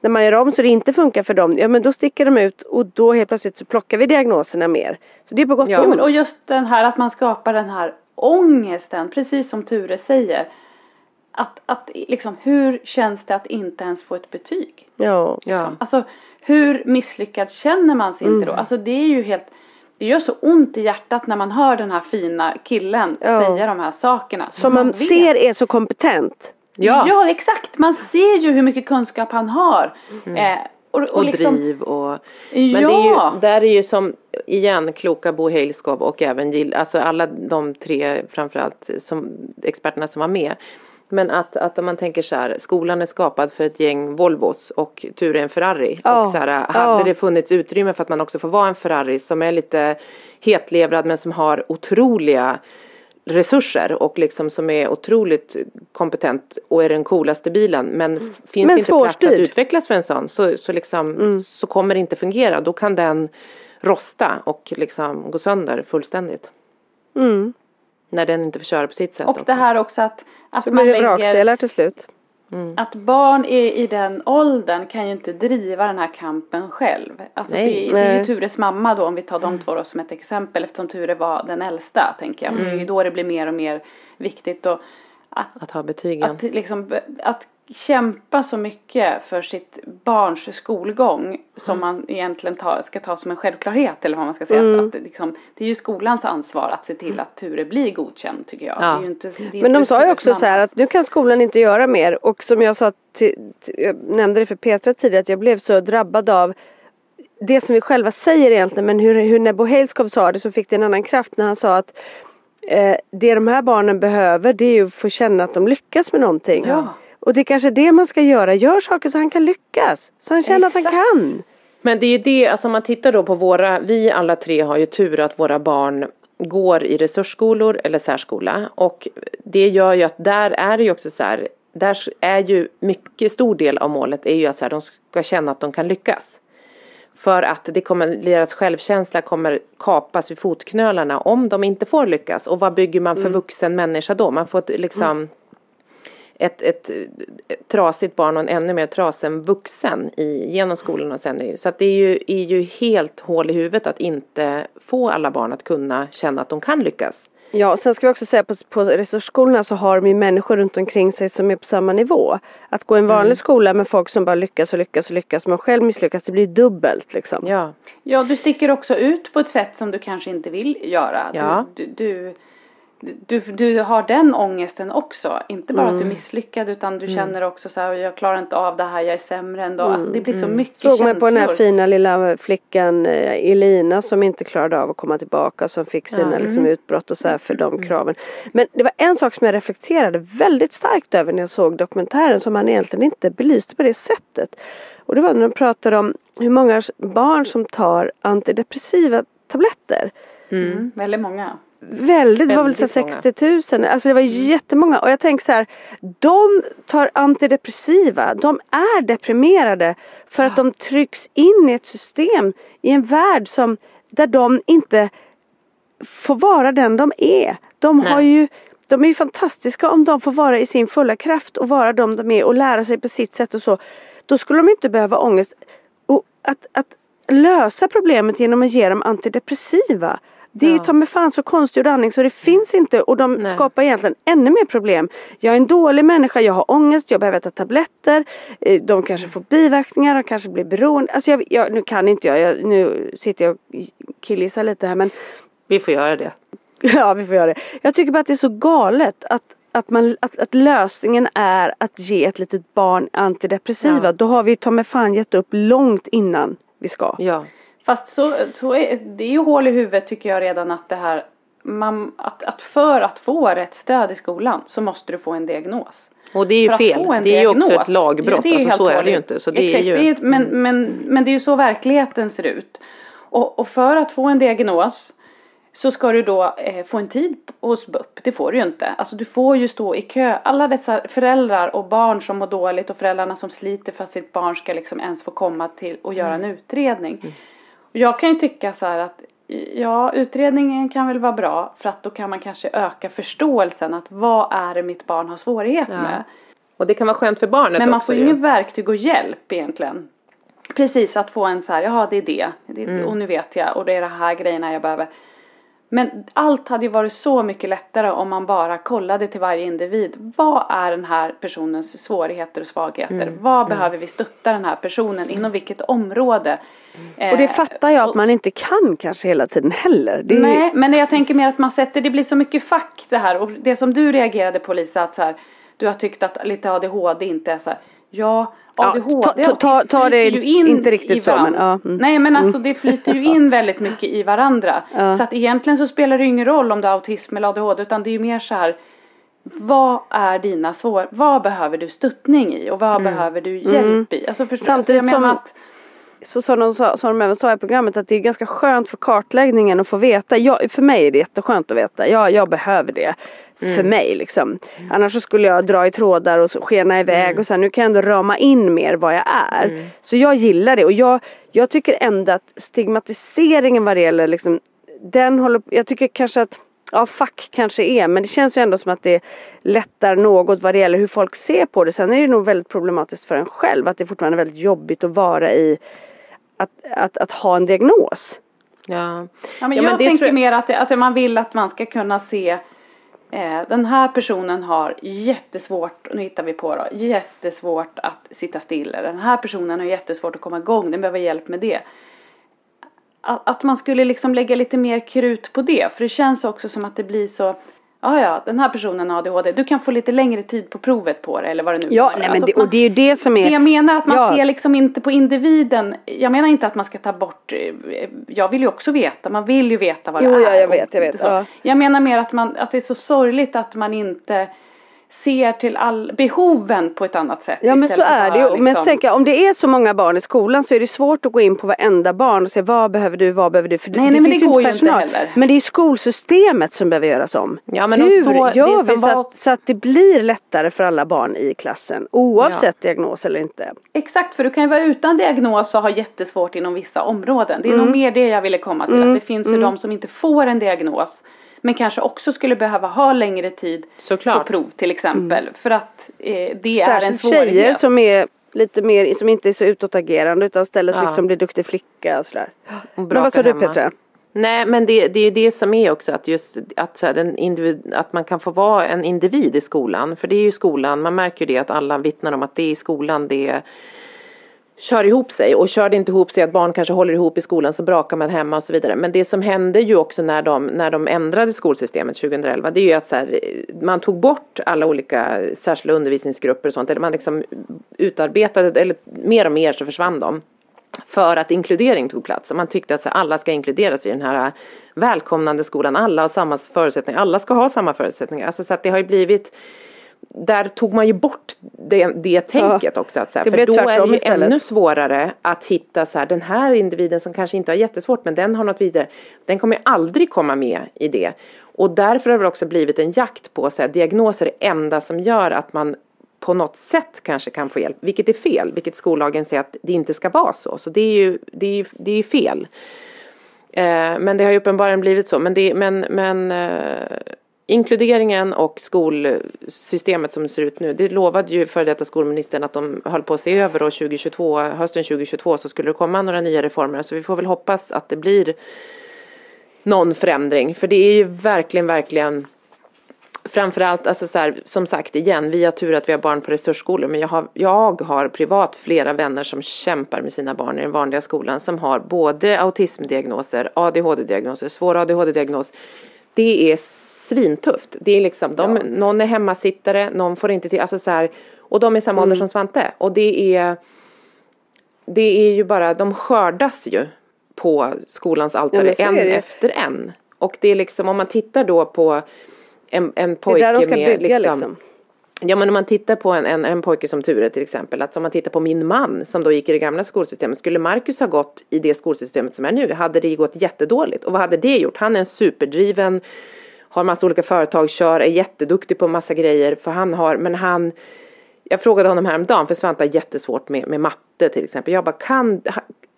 när man gör om så det inte funkar för dem, ja men då sticker de ut och då helt plötsligt så plockar vi diagnoserna mer. Så det är på gott Ja, och Ja, ont. och just den här att man skapar den här ångesten, precis som Ture säger. Att, att liksom, hur känns det att inte ens få ett betyg? Ja. Ja. Alltså hur misslyckad känner man sig Mm. inte då? Alltså det är ju helt Det gör så ont i hjärtat när man hör den här fina killen Ja. säga de här sakerna. Som man vet. ser är så kompetent. Ja. Ja. exakt, man ser ju hur mycket kunskap han har. Eh, och, och, Och liksom, driv och Ja. Men det är ju, där är ju som, igen, kloka Bo Hejlskov och även Jill, alltså alla de tre framförallt som experterna som var med. Men att, att om man tänker så här, skolan är skapad för ett gäng Volvos och Ture är en Ferrari. Ja, Och så här, hade det funnits utrymme för att man också får vara en Ferrari som är lite hetlevrad men som har otroliga resurser och liksom som är otroligt kompetent och är den coolaste bilen men finns Men inte plats att utvecklas för en sån så, så, liksom, så kommer det inte fungera. Då kan den rosta och liksom gå sönder fullständigt. Mm. När den inte får köra på sitt sätt. och det här också att, att man lägger vrakdelar till slut. Att barn i, i den åldern kan ju inte driva den här kampen själv. Alltså Nej. det, det är ju. Tures mamma då om vi tar de två då som ett exempel eftersom Ture var den äldsta tänker jag. Och Det är ju då det blir mer och mer viktigt och att, Att ha betygen. att, liksom, att kämpa så mycket för sitt barns skolgång som man egentligen ta, ska ta som en självklarhet eller vad man ska säga. Mm. Att, att det, liksom, det är ju skolans ansvar att se till att Ture blir godkänd tycker jag. Ja. Inte, Men de sa ju också så här att nu kan skolan inte göra mer och som jag sa till, till, jag nämnde det för Petra tidigare att jag blev så drabbad av det som vi själva säger egentligen men hur, hur Nebo Hejlskov sa det så fick det en annan kraft när han sa att eh, det de här barnen behöver det är ju att få känna att de lyckas med någonting. Ja. Och det är kanske det man ska göra, gör saker så han kan lyckas. Så han känner att Exakt. han kan. Men det är ju det, alltså om man tittar då på våra, vi alla tre har ju tur att våra barn går i resursskolor eller särskola och det gör ju att där är det ju också så här, där är ju mycket stor del av målet är ju att så här, de ska känna att de kan lyckas. För att det kommer, deras självkänsla kommer kapas vid fotknölarna om de inte får lyckas. Och vad bygger man för vuxen människa då? Man får liksom ett, ett, ett trasigt barn och en ännu mer trasen vuxen i, genom skolan och sen. Så att det är ju, är ju helt hål i huvudet att inte få alla barn att kunna känna att de kan lyckas. Ja, och sen ska vi också säga på, på resursskolorna så har de ju människor runt omkring sig som är på samma nivå. Att gå i en vanlig Mm. skola med folk som bara lyckas och lyckas och lyckas men själv misslyckas det blir dubbelt liksom. Ja, Ja, du sticker också ut på ett sätt som du kanske inte vill göra. Ja. Du, du, du, du, du har den ångesten också. Inte bara att Mm. du är misslyckad utan du känner också så här, jag klarar inte av det här, jag är sämre än då. Alltså det blir så mycket Mm. Såg man känslor. på den här fina lilla flickan eh, Elina som inte klarade av att komma tillbaka som fick sina liksom, utbrott och så här för de kraven. Men det var en sak som jag reflekterade väldigt starkt över när jag såg dokumentären som man egentligen inte belyste på det sättet. Och det var när de pratade om hur många barn som tar antidepressiva tabletter. Mm, väldigt många. Väldigt, det var väl så Väldigt många. 60 000. Alltså det var jättemånga. Och jag tänker så här. De tar antidepressiva. De är deprimerade. För att de trycks in i ett system. I en värld som där de inte får vara den de är. De har Nej. ju de är ju fantastiska om de får vara i sin fulla kraft och vara de de är och lära sig på sitt sätt och så. Då skulle de inte behöva ångest. Och att, att lösa problemet genom att ge dem antidepressiva. Det är ju Ja. ta mig fan så konstgjord andning så det finns inte och de Nej. skapar egentligen ännu mer problem. Jag är en dålig människa, jag har ångest, jag behöver äta tabletter. eh, De kanske får biverkningar, de kanske blir beroende. Alltså jag, jag, nu kan inte jag, jag, nu sitter jag och killgissar lite här men Vi får göra det. Ja vi får göra det. Jag tycker bara att det är så galet att att, man, att, att lösningen är att ge ett litet barn antidepressiva. Ja. Då har vi ta med fan gett upp långt innan vi ska. Ja. Fast så, så är, det är ju hål i huvudet tycker jag redan att det här man, att, att för att få rätt stöd i skolan så måste du få en diagnos. Och det är ju För fel. Det är ju också ett lagbrott. det är alltså, så är det ju inte. Så det Exakt, är ju... det är, men, men, men det är ju så verkligheten ser ut. Och, och för att få en diagnos så ska du då eh, få en tid hos BUP. Det får du ju inte. Alltså du får ju stå i kö. Alla dessa föräldrar och barn som mår dåligt och föräldrarna som sliter för att sitt barn ska liksom ens få komma till och göra Mm. en utredning. Och Jag kan ju tycka så här att ja, utredningen kan väl vara bra för att då kan man kanske öka förståelsen att vad är det mitt barn har svårigheter Ja. med. Och det kan vara skönt för barnet Men man också får ju ingen verktyg och hjälp egentligen. Precis att få en så här, jaha det är det, det Mm. och nu vet jag och det är de här grejerna jag behöver. Men allt hade ju varit så mycket lättare om man bara kollade till varje individ. Vad är den här personens svårigheter och svagheter? Mm. Vad behöver vi stötta den här personen inom vilket område? Och det Eh, fattar jag att man inte kan kanske hela tiden heller. Det Nej, men jag tänker mer att man sätter, det blir så mycket fack det här och det som du reagerade på Lisa att så här, du har tyckt att lite ADHD inte är så här, ja Ja, ADHD ta- ta- ta- ta det ju in inte riktigt i så, men, varandra. ja, mm. Nej men alltså det flyter ju in väldigt mycket i varandra. Ja. Så att egentligen så spelar det ju ingen roll om du har autism eller ADHD utan det är ju mer så här vad är dina svår, vad behöver du stöttning i och vad behöver du hjälp i? Alltså för, Mm. Samtidigt alltså jag menar som- att, så som de, sa, som de även sa i programmet att det är ganska skönt för kartläggningen att få veta. Jag, för mig är det jätteskönt att veta. Jag, jag behöver det. För mig liksom. Annars så skulle jag dra i trådar och skena iväg och sen nu kan jag ändå rama in mer vad jag är. Så jag gillar det och jag, jag tycker ändå att stigmatiseringen vad det gäller liksom den håller, jag tycker kanske att Ja fack kanske är men det känns ju ändå som att det lättar något vad det gäller hur folk ser på det. Sen är det nog väldigt problematiskt för en själv att det fortfarande är väldigt jobbigt att vara i att, att, att ha en diagnos. Ja. Ja, men Ja, jag men det tänker jag- mer att, det- att man vill att man ska kunna se eh, den här personen har jättesvårt, nu hittar vi på då, jättesvårt att sitta still. Den här personen har jättesvårt att komma igång, den behöver hjälp med det. Att, att man skulle liksom lägga lite mer krut på det, för det känns också som att det blir så Ja, ja, den här personen har ADHD. Du kan få lite längre tid på provet på det eller vad det nu Ja, nej, men Alltså det, man- och det är ju det som är det jag menar att man Ja. ser liksom inte på individen. Jag menar inte att man ska ta bort. eh, Jag vill ju också veta. Man vill ju veta vad det Jo, är. ja, jag vet, jag vet, ja. Jag menar mer att, man, att det är så sorgligt att man inte ser till all behoven på ett annat sätt. Ja men så är det ju. Men liksom- tänker jag om det är så många barn i skolan så är det svårt att gå in på varenda barn och se vad behöver du, vad behöver du? För Nej, nej, men det går ju inte personal. heller. Men det är skolsystemet som behöver göras om. Ja, men Hur så- det gör vi så, var- att, så att det blir lättare för alla barn i klassen oavsett diagnos eller inte? Exakt, för du kan ju vara utan diagnos och ha jättesvårt inom vissa områden. Det är Mm. nog mer det jag ville komma till. Att det finns ju de som inte får en diagnos. Men kanske också skulle behöva ha längre tid Såklart. på prov till exempel. För att eh, det är en Mm. Särskilt svårighet. tjejer som är lite mer, som inte är så utåtagerande utan istället Ja. liksom blir duktig flicka och sådär. Och Men vad sa du. Petra? Nej men det, det är ju det som är också att just att, så här, den individ, att man kan få vara en individ i skolan. För det är ju skolan, man märker ju det att alla vittnar om att det är i skolan det kör ihop sig och kör det inte ihop sig att barn kanske håller ihop i skolan så brakar man hemma och så vidare. Men det som hände ju också när de, när de ändrade skolsystemet 2011 det är ju att så här, man tog bort alla olika särskilda undervisningsgrupper och sånt. Eller man liksom utarbetade, eller mer och mer så försvann de för att inkludering tog plats. Och man tyckte att så, alla ska inkluderas i den här välkomnande skolan. Alla har samma förutsättningar. Alla ska ha samma förutsättningar. Alltså, så att det har ju blivit där tog man ju bort det, det tänket också. Att så här, för då är det ju istället. ännu svårare att hitta så här, den här individen som kanske inte har jättesvårt men den har något vidare. Den kommer aldrig komma med i det. Och därför har det också blivit en jakt på så här, diagnoser är det enda som gör att man på något sätt kanske kan få hjälp. Vilket är fel, vilket skollagen säger att det inte ska vara så. Så det är ju, det är, ju- det är ju fel. Eh, men det har ju uppenbarligen blivit så. Men, det, men, men eh, inkluderingen och skolsystemet som det ser ut nu. Det lovade ju före detta skolministern att de höll på att se över och 2022, hösten 2022 så skulle det komma några nya reformer. Så vi får väl hoppas att det blir någon förändring. För det är ju verkligen, verkligen Framförallt, alltså så här, som sagt igen, vi har tur att vi har barn på resursskolor men jag har, jag har privat flera vänner som kämpar med sina barn i den vanliga skolan som har både autismdiagnoser, ADHD-diagnoser, svår ADHD-diagnos. Det är svintufft. Det är liksom, de, ja. någon är hemmasittare, någon får inte till, alltså så här, och de är samma mm. ålder som Svante. Och det är, det är ju bara, de skördas ju på skolans altare ja, en efter en. Och det är liksom, om man tittar då på en, en pojke med bygga, liksom, liksom. Ja men om man tittar på en, en, en pojke som Ture till exempel, att om man tittar på min man som då gick i det gamla skolsystemet, skulle Marcus ha gått i det skolsystemet som är nu, hade det gått jättedåligt. Och vad hade det gjort? Han är en superdriven, har massa olika företag, kör, är jätteduktig på massa grejer, för han har, men han jag frågade honom häromdagen, för Svante har jättesvårt med, med matte till exempel. Jag bara, kan,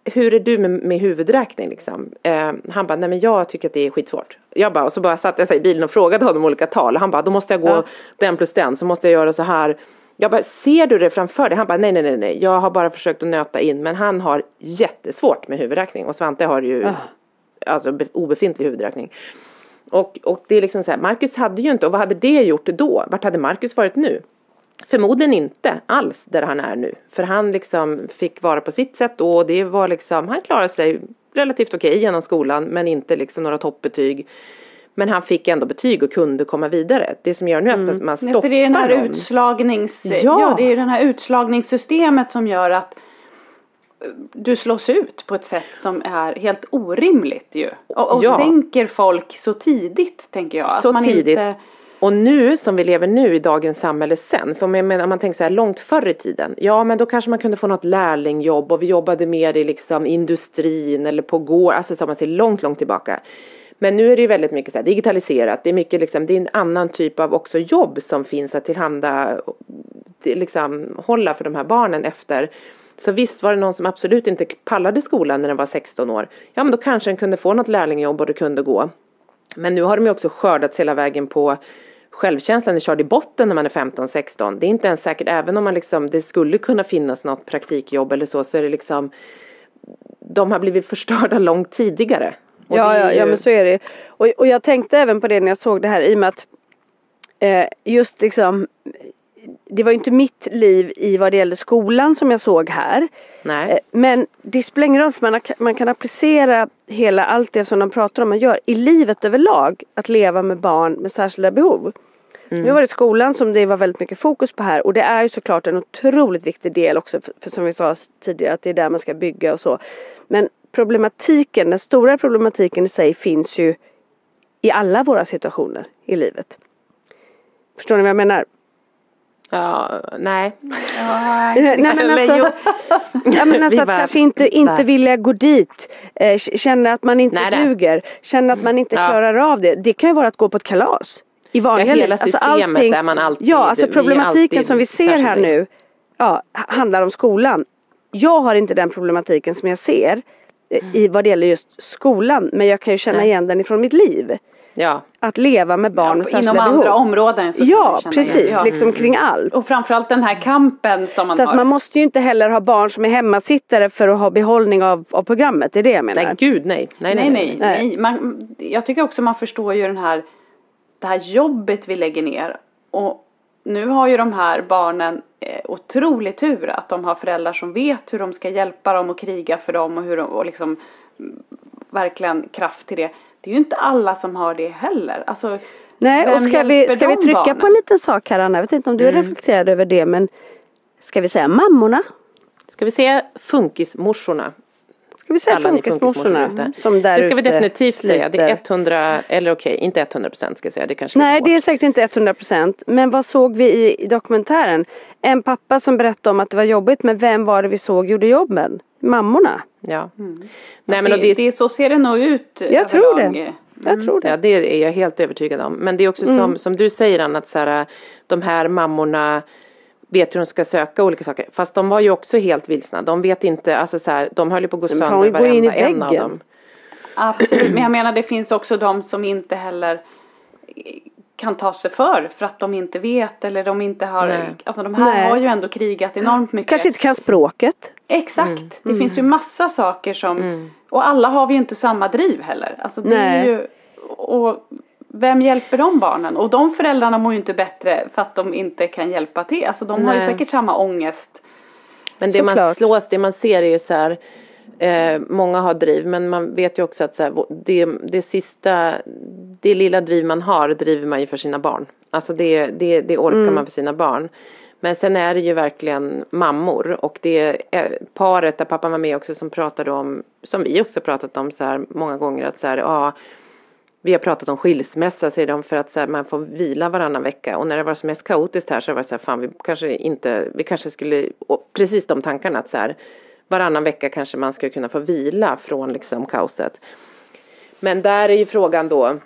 hur är du med, med huvudräkning liksom? Eh, han bara, nej men jag tycker att det är skitsvårt. Jag bara, och så bara satt jag sig i bilen och frågade honom olika tal. Han bara, då måste jag gå ja. den plus den, så måste jag göra så här. Jag bara, ser du det framför dig? Han bara, nej nej nej nej, jag har bara försökt att nöta in. Men han har jättesvårt med huvudräkning och Svante har ju ja. alltså obefintlig huvudräkning. Och, och det är liksom så här, Marcus hade ju inte, och vad hade det gjort då? Vart hade Marcus varit nu? Förmodligen inte alls där han är nu. För han liksom fick vara på sitt sätt då och det var liksom, han klarade sig relativt okej okay genom skolan men inte liksom några toppbetyg. Men han fick ändå betyg och kunde komma vidare. Det som gör nu är att mm. man stoppar ja, för det är den här utslagnings... Ja. ja, det är den här utslagningssystemet som gör att du slås ut på ett sätt som är helt orimligt ju. Och, och ja. sänker folk så tidigt tänker jag. Så tidigt. Inte och nu som vi lever nu i dagens samhälle sen, för om man, tänker så här långt förr i tiden, ja men då kanske man kunde få något lärlingjobb och vi jobbade mer i liksom industrin eller på gård, alltså så man ser långt, långt tillbaka. Men nu är det ju väldigt mycket så här digitaliserat, det är mycket liksom, det är en annan typ av också jobb som finns att tillhanda, liksom hålla för de här barnen efter. Så visst var det någon som absolut inte pallade skolan när den var 16 år, ja men då kanske den kunde få något lärlingjobb och det kunde gå. Men nu har de ju också skördats hela vägen på självkänslan är körd i botten när man är 15-16. Det är inte ens säkert, även om man liksom, det skulle kunna finnas något praktikjobb eller så, så är det liksom de har blivit förstörda långt tidigare. ja, ja, ju... ja, men så är det. Och, och jag tänkte även på det när jag såg det här i och med att eh, just liksom det var ju inte mitt liv i vad det gäller skolan som jag såg här. Nej. Eh, men det spelar ingen roll för man, man kan applicera hela allt det som de pratar om man gör i livet överlag. Att leva med barn med särskilda behov. Mm. Nu var det skolan som det var väldigt mycket fokus på här och det är ju såklart en otroligt viktig del också för, för som vi sa tidigare att det är där man ska bygga och så. Men problematiken, den stora problematiken i sig finns ju i alla våra situationer i livet. Förstår ni vad jag menar? Ja, nej. nej men alltså, ja, men alltså att bara, kanske inte, inte vilja gå dit. Eh, känna att man inte nej, duger. Känna att man inte ja. klarar av det. Det kan ju vara att gå på ett kalas. I vanliga ja, hela alltså systemet alltså allting, är man alltid. Ja, alltså problematiken alltid, som vi ser här nu. Ja, handlar om skolan. Jag har inte den problematiken som jag ser. Mm. I vad det gäller just skolan. Men jag kan ju känna nej. igen den ifrån mitt liv. Ja. Att leva med barn ja, med särskilda behov. Inom andra områden. Så ja precis, ja. liksom kring allt. Och framförallt den här kampen som man så har. Så att man måste ju inte heller ha barn som är hemmasittare för att ha behållning av, av programmet, det är det jag menar. Nej gud nej. Nej nej nej. nej, nej. nej. Man, jag tycker också man förstår ju den här, det här jobbet vi lägger ner. Och nu har ju de här barnen eh, otrolig tur att de har föräldrar som vet hur de ska hjälpa dem och kriga för dem och hur de, och liksom mm, verkligen kraft till det. Det är ju inte alla som har det heller. Alltså, Nej, och ska vi, ska vi trycka barnen? på en liten sak här Anna? Jag vet inte om du mm. reflekterade över det men Ska vi säga mammorna? Ska vi säga funkismorsorna? Ska vi säga funkismorsorna? Som där det ska vi definitivt sliter. säga. Det är 100, eller okej, okay, inte 100 procent ska jag säga. Det kanske Nej, det är säkert inte 100 procent. Men vad såg vi i, i dokumentären? En pappa som berättade om att det var jobbigt, men vem var det vi såg gjorde jobben? Mammorna. Ja. Mm. Nej, men det, det, det, så ser det nog ut. Jag tror det. Mm. Jag tror det. Ja, det är jag helt övertygad om. Men det är också mm. som, som du säger Anna, att så här, de här mammorna vet hur de ska söka olika saker. Fast de var ju också helt vilsna. De vet inte, alltså så här, de höll ju på att gå sönder varenda en av dem. Absolut, men jag menar det finns också de som inte heller kan ta sig för för att de inte vet eller de inte har, Nej. alltså de här Nej. har ju ändå krigat enormt mycket. Kanske inte kan språket. Exakt, mm. det mm. finns ju massa saker som, mm. och alla har vi ju inte samma driv heller. Alltså det Nej. är ju, och vem hjälper de barnen? Och de föräldrarna mår ju inte bättre för att de inte kan hjälpa till. Alltså de har ju Nej. säkert samma ångest. Men det man Såklart. slås, det man ser är ju så här eh, Många har driv men man vet ju också att så här, det, det sista Det lilla driv man har driver man ju för sina barn Alltså det, det, det orkar Mm. man för sina barn Men sen är det ju verkligen mammor och det är paret där pappan var med också som pratade om Som vi också pratat om så här många gånger att så här, ja vi har pratat om skilsmässa säger de för att så här, man får vila varannan vecka och när det var som mest kaotiskt här så var det så här fan vi kanske inte, vi kanske skulle, och precis de tankarna att så här varannan vecka kanske man skulle kunna få vila från liksom kaoset. Men där är ju frågan då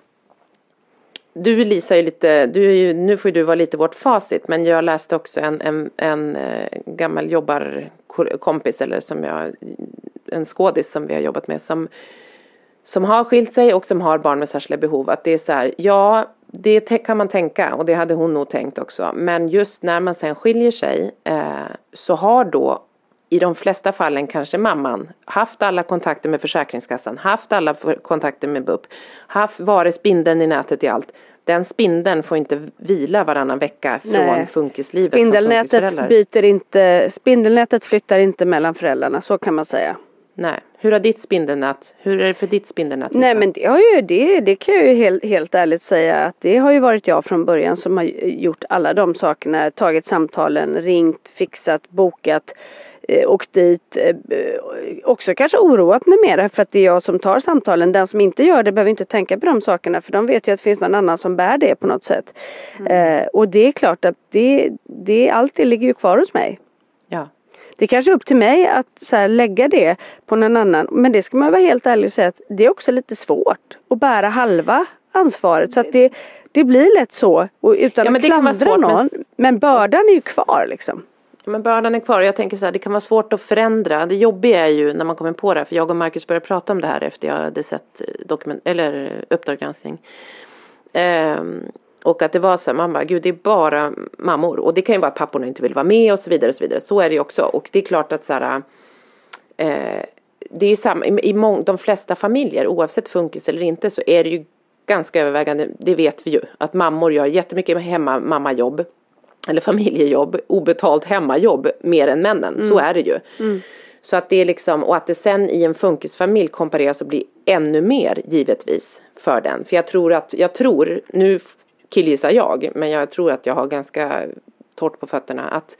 du Lisa är ju lite, du är ju, nu får ju du vara lite vårt facit men jag läste också en, en, en eh, gammal jobbarkompis eller som jag, en skådis som vi har jobbat med som som har skilt sig och som har barn med särskilda behov att det är så här, ja det kan man tänka och det hade hon nog tänkt också men just när man sen skiljer sig eh, så har då i de flesta fallen kanske mamman haft alla kontakter med Försäkringskassan, haft alla kontakter med BUP, haft, varit spindeln i nätet i allt. Den spindeln får inte vila varannan vecka från Nej. funkislivet Spindelnätet byter inte, spindelnätet flyttar inte mellan föräldrarna, så kan man säga. Nej, hur har ditt spindelnät, hur är det för ditt spindelnät? Nej Lisa? men det har ju, det, det kan jag ju helt, helt ärligt säga att det har ju varit jag från början som har gjort alla de sakerna, tagit samtalen, ringt, fixat, bokat, eh, åkt dit, eh, också kanske oroat mig mer för att det är jag som tar samtalen. Den som inte gör det behöver inte tänka på de sakerna för de vet ju att det finns någon annan som bär det på något sätt. Eh, och det är klart att det, det, allt det ligger ju kvar hos mig. Det är kanske är upp till mig att så här, lägga det på någon annan. Men det ska man vara helt ärlig och säga att det är också lite svårt att bära halva ansvaret. Så att det, det blir lätt så. Och utan Ja, men att klandra svårt, men- någon. Men bördan är ju kvar liksom. Men bördan är kvar och jag tänker så här, det kan vara svårt att förändra. Det jobbiga är ju när man kommer på det här, för jag och Marcus började prata om det här efter jag hade sett eh, dokument, eller eh, Uppdrag granskning. Ehm, och att det var så här, man bara, gud det är bara mammor. Och det kan ju vara att papporna inte vill vara med och så vidare och så vidare. Så är det ju också. Och det är klart att så här, eh, det är samma, i, i mång, de flesta familjer, oavsett funkis eller inte, så är det ju ganska övervägande, det vet vi ju, att mammor gör jättemycket hemma mammajobb eller familjejobb, obetalt hemmajobb mer än männen. Så är det ju. Så att det är liksom, och att det sen i en funkisfamilj kompareras och blir ännu mer givetvis för den. För jag tror att, jag tror, nu killgissar jag, men jag tror att jag har ganska torrt på fötterna att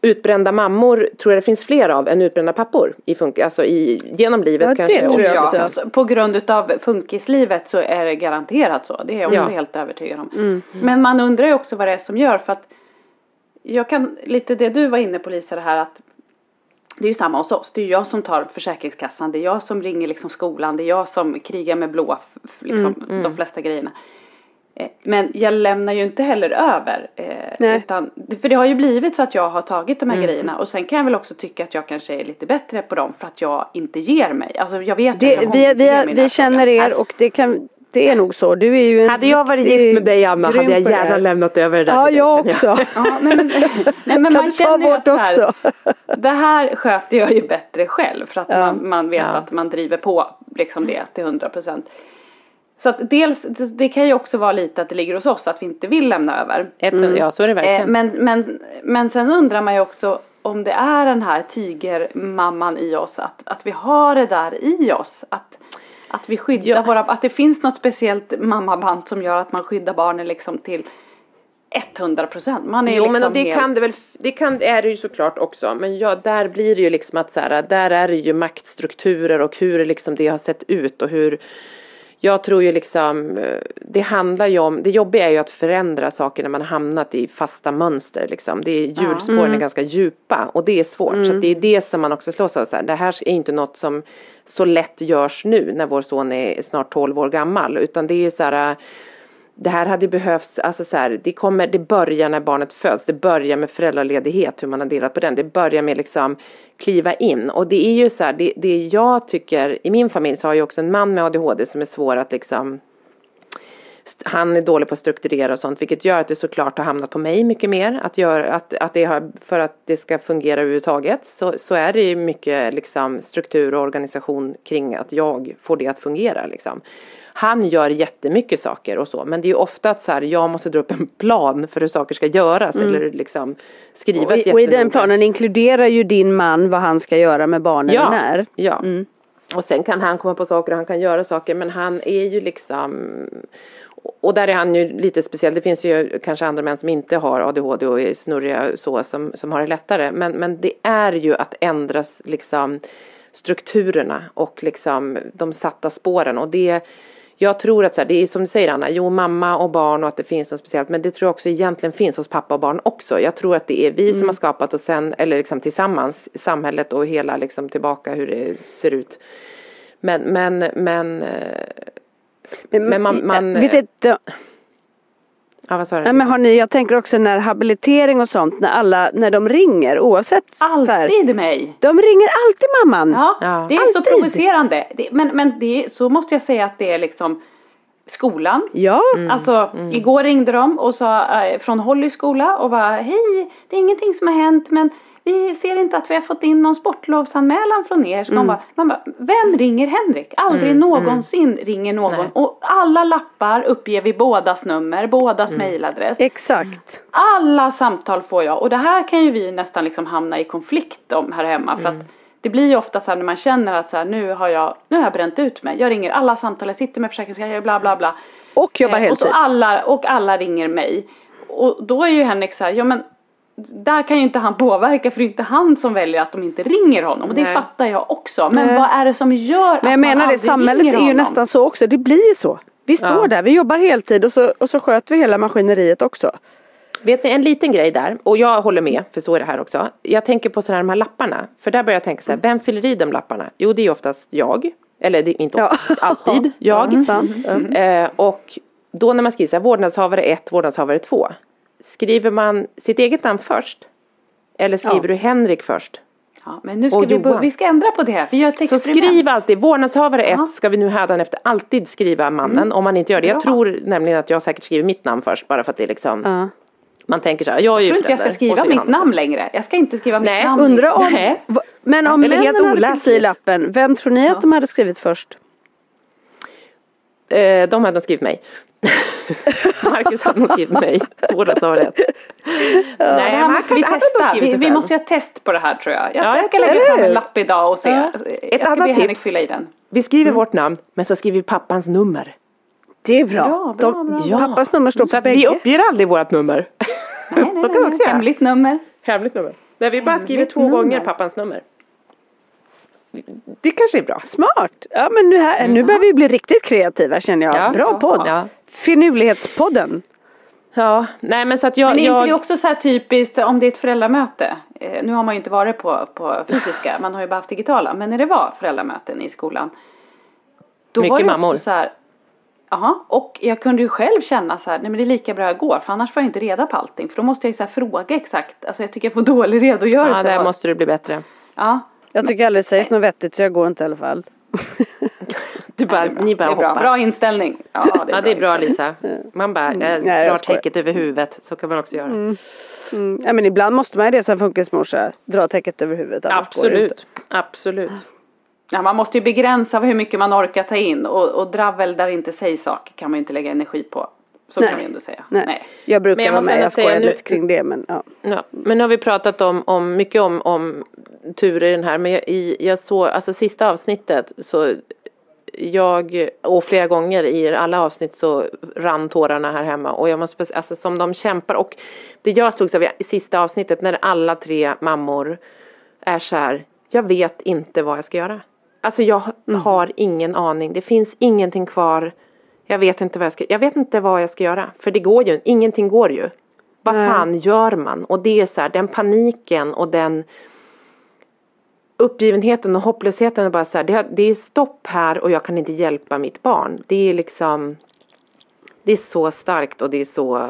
utbrända mammor tror jag det finns fler av än utbrända pappor i funk, alltså i, genom livet Ja, det kanske. tror jag Och- också. Ja, så på grund utav funkislivet så är det garanterat så. Det är jag också Ja. helt övertygad om. Mm. Men man undrar ju också vad det är som gör för att jag kan, lite det du var inne på Lisa det här att det är ju samma hos oss. Det är jag som tar Försäkringskassan. Det är jag som ringer liksom skolan. Det är jag som krigar med blå, liksom Mm, de flesta grejerna. Eh, Men jag lämnar ju inte heller över. Eh, Nej. utan, för det har ju blivit så att jag har tagit Mm. de här grejerna. Och sen kan jag väl också tycka att jag kanske är lite bättre på dem för att jag inte ger mig. Alltså jag vet Det, att jag vi, vi, vi känner er Alltså, och det, kan, det är nog så. Du är ju en Hade jag varit gift med dig Anna hade jag gärna lämnat över det där Ja, till dig, jag också. Ja, nej, men, nej, men Kan man känner ju att så här, också? det här sköter jag ju bättre själv för att Ja. man, man vet Ja. att man driver på liksom det till 100 procent. Så att dels, det, kan ju också vara lite att det ligger hos oss att vi inte vill lämna över. Ett, Ja så är det verkligen. Eh, men, men, men sen undrar man ju också om det är den här tigermamman i oss, att, att vi har det där i oss. Att, att vi skyddar Ja. våra, att det finns något speciellt mammaband som gör att man skyddar barnen liksom till 100 procent. Man är Jo liksom men och det helt... kan det väl, det kan, är det ju såklart också. Men ja, där blir det ju liksom att så här, där är det ju maktstrukturer och hur liksom det har sett ut och hur jag tror ju liksom, eh, det handlar ju om, det jobbiga är ju att förändra saker när man hamnat i fasta mönster liksom. Det är, hjulspåren är ganska djupa och det är svårt. Så att det är det som man också slås av. Så här. Det här är inte något som så lätt görs nu när vår son är snart 12 år gammal. Utan det är ju så här, det här hade behövts, alltså så här, det kommer, det börjar när barnet föds, det börjar med föräldraledighet, hur man har delat på den, det börjar med liksom kliva in och det är ju så här, det, det jag tycker, i min familj så har jag också en man med ADHD som är svår att liksom han är dålig på att strukturera och sånt vilket gör att det såklart har hamnat på mig mycket mer. Att göra, att, att det har, för att det ska fungera överhuvudtaget så, så är det ju mycket liksom struktur och organisation kring att jag får det att fungera liksom. Han gör jättemycket saker och så men det är ju ofta att så här, jag måste dra upp en plan för hur saker ska göras eller liksom skriva Och i, och i den planen inkluderar ju din man vad han ska göra med barnen Ja, när. ja. Mm. Och sen kan han komma på saker och han kan göra saker men han är ju liksom och där är han ju lite speciell. Det finns ju kanske andra män som inte har ADHD och är snurriga så som, som har det lättare. Men, men det är ju att ändras liksom strukturerna och liksom de satta spåren och det jag tror att så här, det är som du säger Anna, jo mamma och barn och att det finns något speciellt men det tror jag också egentligen finns hos pappa och barn också. Jag tror att det är vi som har skapat och sen, eller liksom tillsammans, samhället och hela liksom tillbaka hur det ser ut. Men, men, men, eh, Men man- man- vet inte, ja vad sa du? nej, men har ni, jag tänker också när habilitering och sånt, när alla, när de ringer oavsett. Så här, Alltid mig. de ringer alltid mamman. Ja, Ja. det är så Alltid. provocerande. Det, men men det, så måste jag säga att det är liksom skolan. Ja. Alltså igår ringde de och sa eh, från Hollys skola och var hej det är ingenting som har hänt men vi ser inte att vi har fått in någon sportlovsanmälan från er. Så de bara, man bara, vem ringer Henrik? Aldrig någonsin ringer någon. Nej. Och alla lappar uppger vi bådas nummer, bådas mejladress. Exakt. Alla samtal får jag och det här kan ju vi nästan liksom hamna i konflikt om här hemma för Mm. att det blir ju ofta så här när man känner att så här, nu har jag, nu har jag bränt ut mig. Jag ringer alla samtal, jag sitter med Försäkringskassan, bla bla bla. Och jobbar Eh, och, heltid. alla, och alla ringer mig. Och då är ju Henrik så här, ja men där kan ju inte han påverka för det är inte han som väljer att de inte ringer honom. Och det Nej. fattar jag också. Men Nej. vad är det som gör att Men jag man menar det, samhället är ju honom? nästan så också. Det blir så. Vi står Ja. där, vi jobbar heltid och så, och så sköter vi hela maskineriet också. Vet ni en liten grej där, och jag håller med, för så är det här också. Jag tänker på sådana här de här lapparna, för där börjar jag tänka så här, vem fyller i de lapparna? Jo det är oftast jag, eller det är inte Ja. oftast, alltid jag. Ja, sant. Ja. Eh, och då när man skriver så här, vårdnadshavare 1, vårdnadshavare 2. Skriver man sitt eget namn först? Eller skriver Ja. du Henrik först? Ja, men nu ska vi, Johan. vi ska ändra på det. Vi gör ett Så experiment. skriv alltid, vårdnadshavare 1 Ja. ska vi nu hädanefter alltid skriva mannen om man inte gör det. Jag Bra. tror nämligen att jag säkert skriver mitt namn först bara för att det är liksom, Ja. man tänker så här, jag är Jag tror inte jag ska skriva så mitt namn längre. Jag ska inte skriva mitt Nej, namn. Undrar om, Nej. men om helt männen hade fyllt i lappen, vem tror ni att de hade skrivit först? Eh, de hade skrivit mig. Marcus hade nog skrivit mig. Vårdnadshavare 1. Nej, det här men måste vi testa. Vi, vi måste göra ett test på det här tror jag. Jag, Ja, jag ska lägga fram en lapp idag och se. Ja. Jag ska be Henrik fylla i den. Vi skriver vårt namn men så skriver vi pappans nummer. Det är bra. Bra, bra, De, bra, Ja. Pappas nummer står Så på vi bägge. uppger aldrig vårt nummer. Nej, nej, så kan nej, man också göra. Hemligt nummer. Hemligt nummer. Nej, vi bara Hemligt skriver två nummer. gånger pappans nummer. Det kanske är bra. Smart! Ja men nu, här, nu börjar vi bli riktigt kreativa känner jag. Ja. Bra Ja. podd! Ja. Finurlighetspodden. Ja, nej men så att jag... Men är jag... inte det också så här typiskt om det är ett föräldramöte. Eh, nu har man ju inte varit på, på fysiska, man har ju bara haft digitala. Men när det var föräldramöten i skolan. Då Mycket var det mammor. också så här. Jaha, och jag kunde ju själv känna så här, nej men det är lika bra jag går för annars får jag inte reda på allting. För då måste jag ju så här fråga exakt, alltså jag tycker jag får dålig redogörelse. Ja, där måste du bli bättre. Ja, Jag tycker aldrig det sägs något vettigt så jag går inte i alla fall. Du bara, det är bra. ni bara det är bra. hoppar. bra inställning. Ja, Ja, det är bra. Lisa. Man bara, Nej, jag drar täcket över huvudet. Så kan man också göra. Mm. Ja men ibland måste man ju det som funkismorsa. Dra täcket över huvudet. det. Absolut. Absolut. Ja, man måste ju begränsa hur mycket man orkar ta in och, och dravel där det inte sägs saker kan man ju inte lägga energi på. Så Nej. kan vi ändå säga. Nej. Jag brukar Men jag vara med, jag skojar nu- lite kring det men ja. Ja, men nu har vi pratat om, om mycket om, om turer i den här. Men jag, i, jag såg, alltså sista avsnittet så jag, och flera gånger i alla avsnitt så rann tårarna här hemma. Och jag måste, alltså som de kämpar. Och det jag slogs av i sista avsnittet när alla tre mammor är så här. Jag vet inte vad jag ska göra. Alltså jag har ingen aning. Det finns ingenting kvar. Jag vet inte vad jag ska, jag vet inte vad jag ska göra. För det går ju, ingenting går ju. Vad Nej. fan gör man? Och det är så här, den paniken och den uppgivenheten och hopplösheten är bara så här, det, det är stopp här och jag kan inte hjälpa mitt barn. Det är liksom Det är så starkt och det är så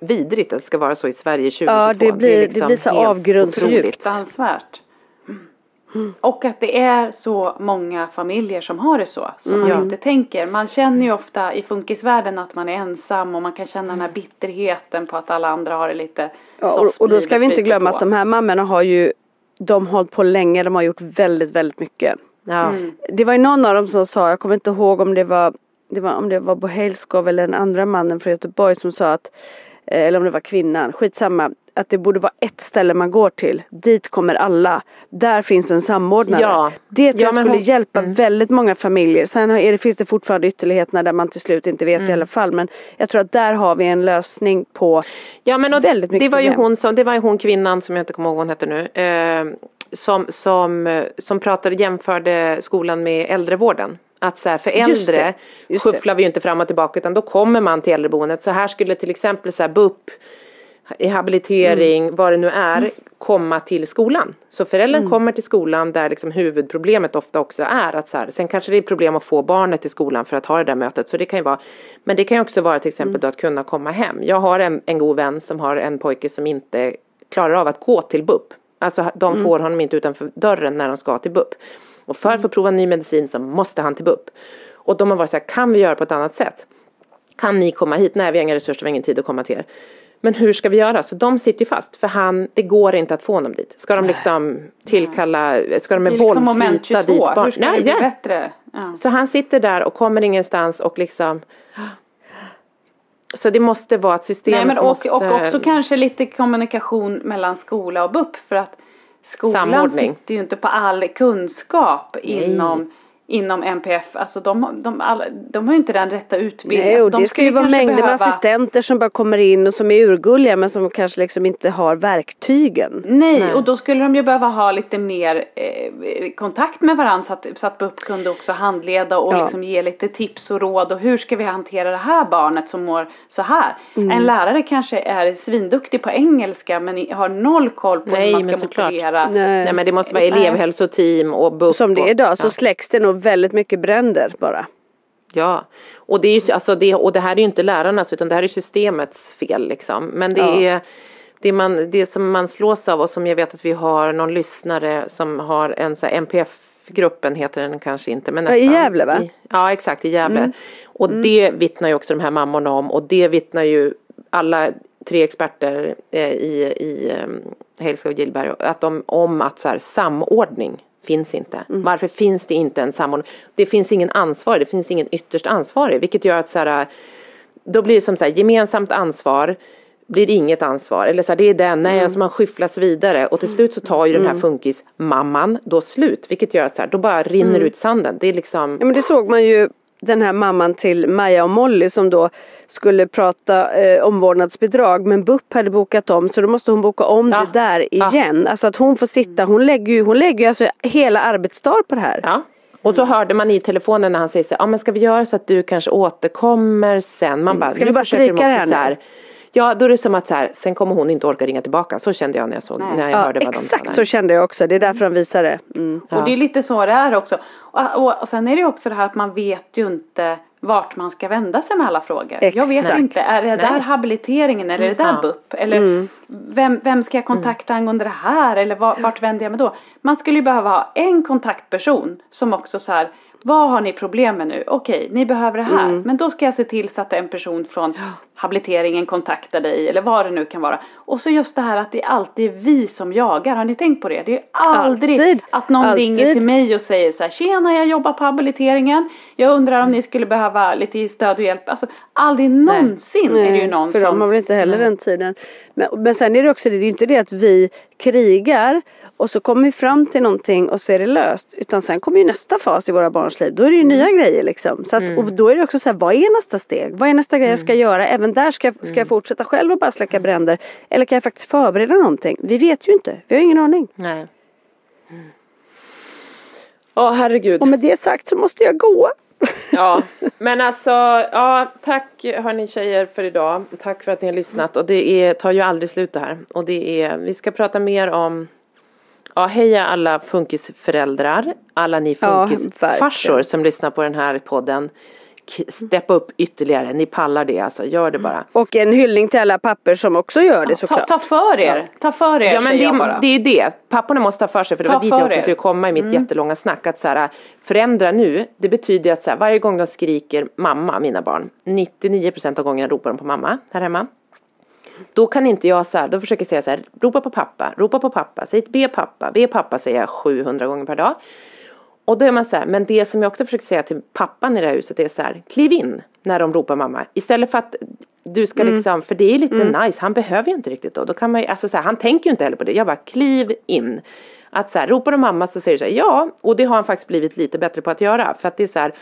vidrigt att det ska vara så i Sverige 2022. Ja, det blir- det blir så avgrundsdjupt. Fruktansvärt. Och att det är så många familjer som har det så, som man inte tänker. Man känner ju ofta i funkisvärlden att man är ensam och man kan känna den här bitterheten på att alla andra har det lite Ja, soft och, och då ska vi inte glömma på. att de här mammorna har ju De har hållit på länge, de har gjort väldigt väldigt mycket. Ja. Mm. Det var ju någon av dem som sa, jag kommer inte ihåg om det var det var, om det var Bo Hejlskov eller den andra mannen från Göteborg som sa att eh, eller om det var kvinnan, skitsamma. Att det borde vara ett ställe man går till. Dit kommer alla. Där finns en samordnare. Ja. Det tror Ja, jag skulle hon- hjälpa mm. väldigt många familjer. Sen är det, finns det fortfarande ytterligheterna där man till slut inte vet i Mm. alla fall. Men jag tror att där har vi en lösning på Ja men och Väldigt mycket det var ju problem. hon som, det var ju hon kvinnan som jag inte kommer ihåg vad hon hette nu. Eh, som, som, eh, som pratade, jämförde skolan med äldrevården. Att så här, för Just det, äldre just det. skyfflar vi ju inte fram och tillbaka utan då kommer man till äldreboendet. Så här skulle till exempel så här BUP, i habilitering, Mm. vad det nu är, komma till skolan. Så föräldern kommer till skolan där liksom huvudproblemet ofta också är att så här, sen kanske det är problem att få barnet till skolan för att ha det där mötet. Så det kan ju vara, men det kan ju också vara till exempel då att kunna komma hem. Jag har en, en god vän som har en pojke som inte klarar av att gå till BUP. Alltså de får honom inte utanför dörren när de ska till BUP. Och för att få prova ny medicin så måste han till BUP. Och de har varit så här, kan vi göra på ett annat sätt? Kan ni komma hit? Nej vi har inga resurser, vi har ingen tid att komma till er. Men hur ska vi göra? Så de sitter ju fast för han, det går inte att få honom dit. Ska de liksom tillkalla, ska de med är liksom moment våld slita 22, dit barn? hur ska Nej, det bli ja. bättre? Ja. Så han sitter där och kommer ingenstans och liksom Så det måste vara att systemet Nej men och, måste och också kanske lite kommunikation mellan skola och BUP för att skolan Samordning. sitter ju inte på all kunskap inom Inom NPF, alltså de, de, alla, de har ju inte den rätta utbildningen. Nej, Alltså, och de det ska ju vara mängder med behöva- assistenter som bara kommer in och som är urgulliga men som kanske liksom inte har verktygen. Nej, Nej. och då skulle de ju behöva ha lite mer eh, kontakt med varandra så att, så att BUP kunde också handleda och Ja. liksom ge lite tips och råd och hur ska vi hantera det här barnet som mår så här. Mm. En lärare kanske är svinduktig på engelska men har noll koll på Nej, hur man ska motivera. Nej. Nej men det måste vara elevhälsoteam och BUP. Som det är idag så ja. släcks det nog väldigt mycket bränder bara. Ja, och det, är ju, alltså det, och det här är ju inte lärarnas utan det här är systemets fel liksom. Men det Ja. är det, man, det som man slås av och som jag vet att vi har någon lyssnare som har en så här NPF-gruppen heter den kanske inte men Ja, i nästan. Gävle, va? I, ja exakt i Gävle. Mm. Och det vittnar ju också de här mammorna om och det vittnar ju alla tre experter eh, i, i eh, Hälska och Gillberg att de, om att så här, samordning finns inte. Mm. Varför finns det inte en samordning? Det finns ingen ansvarig, det finns ingen ytterst ansvarig vilket gör att så här, då blir det som så här, gemensamt ansvar blir inget ansvar eller så här, det är den, nej, Mm. alltså man skyfflas vidare och till slut så tar ju den här funkismamman då slut vilket gör att så här, då bara rinner Mm. ut sanden. Det är liksom Ja men det såg man ju den här mamman till Maja och Molly som då skulle prata eh, omvårdnadsbidrag men BUP hade bokat om så då måste hon boka om Ja. det där Ja. igen. Alltså att hon får sitta, hon lägger ju, hon lägger alltså hela arbetsdagar på det här. Ja. Och då hörde man i telefonen när han säger så ja men ska vi göra så att du kanske återkommer sen? Man bara, Mm. Ska nu vi bara stryka det här nu? Ja då är det som att så här, sen kommer hon inte orka ringa tillbaka. Så kände jag när jag såg, Nej. när jag Ja, hörde vad de exakt sa. så kände jag också, det är därför de visar det. Mm. Ja. Och det är lite så det är också. Och, och, och sen är det ju också det här att man vet ju inte vart man ska vända sig med alla frågor. Jag vet Exakt. inte, är det där Nej. Mm. habiliteringen eller är det där Ja. BUP? Eller vem, vem ska jag kontakta angående det här? Eller var, vart vänder jag mig då? Man skulle ju behöva ha en kontaktperson som också så här vad har ni problem med nu? Okej, ni behöver det här. Men då ska jag se till så att en person från habiliteringen kontaktar dig eller vad det nu kan vara. Och så just det här att det alltid är vi som jagar. Har ni tänkt på det? Det är aldrig Alltid. att någon Alltid. ringer till mig och säger så här Tjena jag jobbar på habiliteringen Jag undrar om ni skulle behöva lite stöd och hjälp Alltså aldrig någonsin är det ju någon för som de har väl inte heller den tiden. Men, men sen är det också det, det är ju inte det att vi krigar och så kommer vi fram till någonting och så är det löst. Utan sen kommer ju nästa fas i våra barns liv. Då är det ju nya grejer liksom. Så att, Och då är det också så här, vad är nästa steg? Vad är nästa grej jag ska göra? Även där ska, jag- ska jag fortsätta själv och bara släcka bränder. Eller kan jag faktiskt förbereda någonting? Vi vet ju inte. Vi har ingen aning. Nej. Ja herregud. Och med det sagt så måste jag gå. Ja, men alltså, ja, tack hörni tjejer för idag. Tack för att ni har lyssnat och det är, tar ju aldrig slut det här. Och det är, vi ska prata mer om, ja heja alla funkisföräldrar, alla ni Ja, funkisfarsor verkligen. som lyssnar på den här podden. steppa upp ytterligare. Ni pallar det alltså, gör det bara. Och en hyllning till alla papper som också gör det Ta, såklart. ta för er, ta för er Ja men det, bara. det är ju det, papporna måste ta för sig för det Ta var dit jag också skulle komma i mitt Mm. jättelånga snack. Att så här, förändra nu, det betyder att så här, varje gång de skriker mamma, mina barn, 99% av gången ropar de på mamma här hemma. Då kan inte jag så här, då försöker jag säga så här, ropa på pappa, ropa på pappa, säg be pappa, be pappa säger jag 700 gånger per dag. Och då är man så här, men det som jag också försöker säga till pappan i det här huset är så här, kliv in när de ropar mamma. Istället för att du ska Mm. liksom, för det är lite nice, han behöver ju inte riktigt då. Då kan man ju, alltså så här, han tänker ju inte heller på det. Jag bara, kliv in. Att så här, ropar de mamma så säger du så här, ja, och det har han faktiskt blivit lite bättre på att göra. För att det är så här,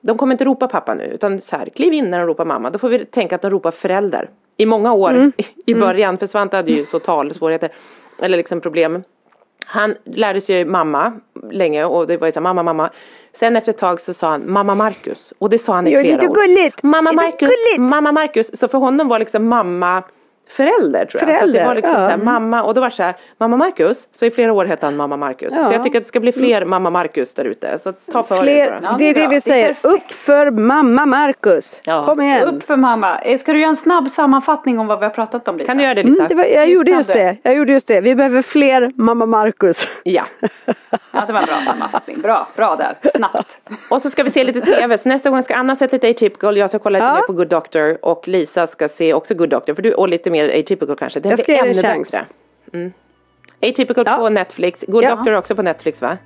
de kommer inte ropa pappa nu, utan så här, kliv in när de ropar mamma. Då får vi tänka att de ropar förälder. I många år Mm. i början, för Svante hade ju så talsvårigheter, eller liksom problem. Han lärde sig mamma länge och det var ju så här, mamma, mamma. Sen efter ett tag så sa han mamma Marcus och det sa han i Ja, det är flera år. gulligt. Mamma Marcus, mamma Marcus. Så för honom var liksom mamma förälder tror jag. så att det Förälder, var liksom ja. så här, mamma och då var det så här, mamma Marcus. Så i flera år hette han mamma Marcus. Ja. Så jag tycker att det ska bli fler mamma Marcus där ute. Så ta för er Fler, bara. Ja, det är det det vi Det säger. perfekt. Upp för mamma Marcus. Ja. Kom igen. Upp för mamma. Eh, Ska du göra en snabb sammanfattning om vad vi har pratat om Lisa? Kan du göra det Lisa? Mm, det var, jag gjorde just det. Jag gjorde just det. Vi behöver fler mamma Marcus. Ja. Ja, det var en bra sammanfattning. Bra, bra där. Snabbt. Och så ska vi se lite TV. Så nästa gång ska Anna se lite Atypical. Jag ska kolla lite Ja. mer på Good Doctor. Och Lisa ska se också Good Doctor. För du, och lite mer Atypical kanske. Den Jag ska ge det en chans. bättre. Mm. Atypical Ja. på Netflix. Good Ja. Doctor också på Netflix va?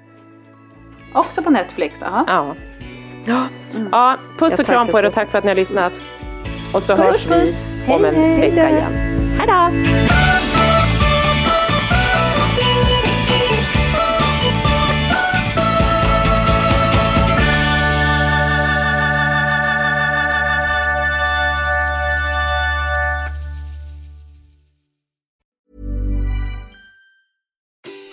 Också på Netflix. Aha. Ja. Ja, puss Jag och kram på er och tack för att ni har lyssnat. Och så Puss, hörs vi puss. om en Hej, hej, vecka hej. igen. Hej då!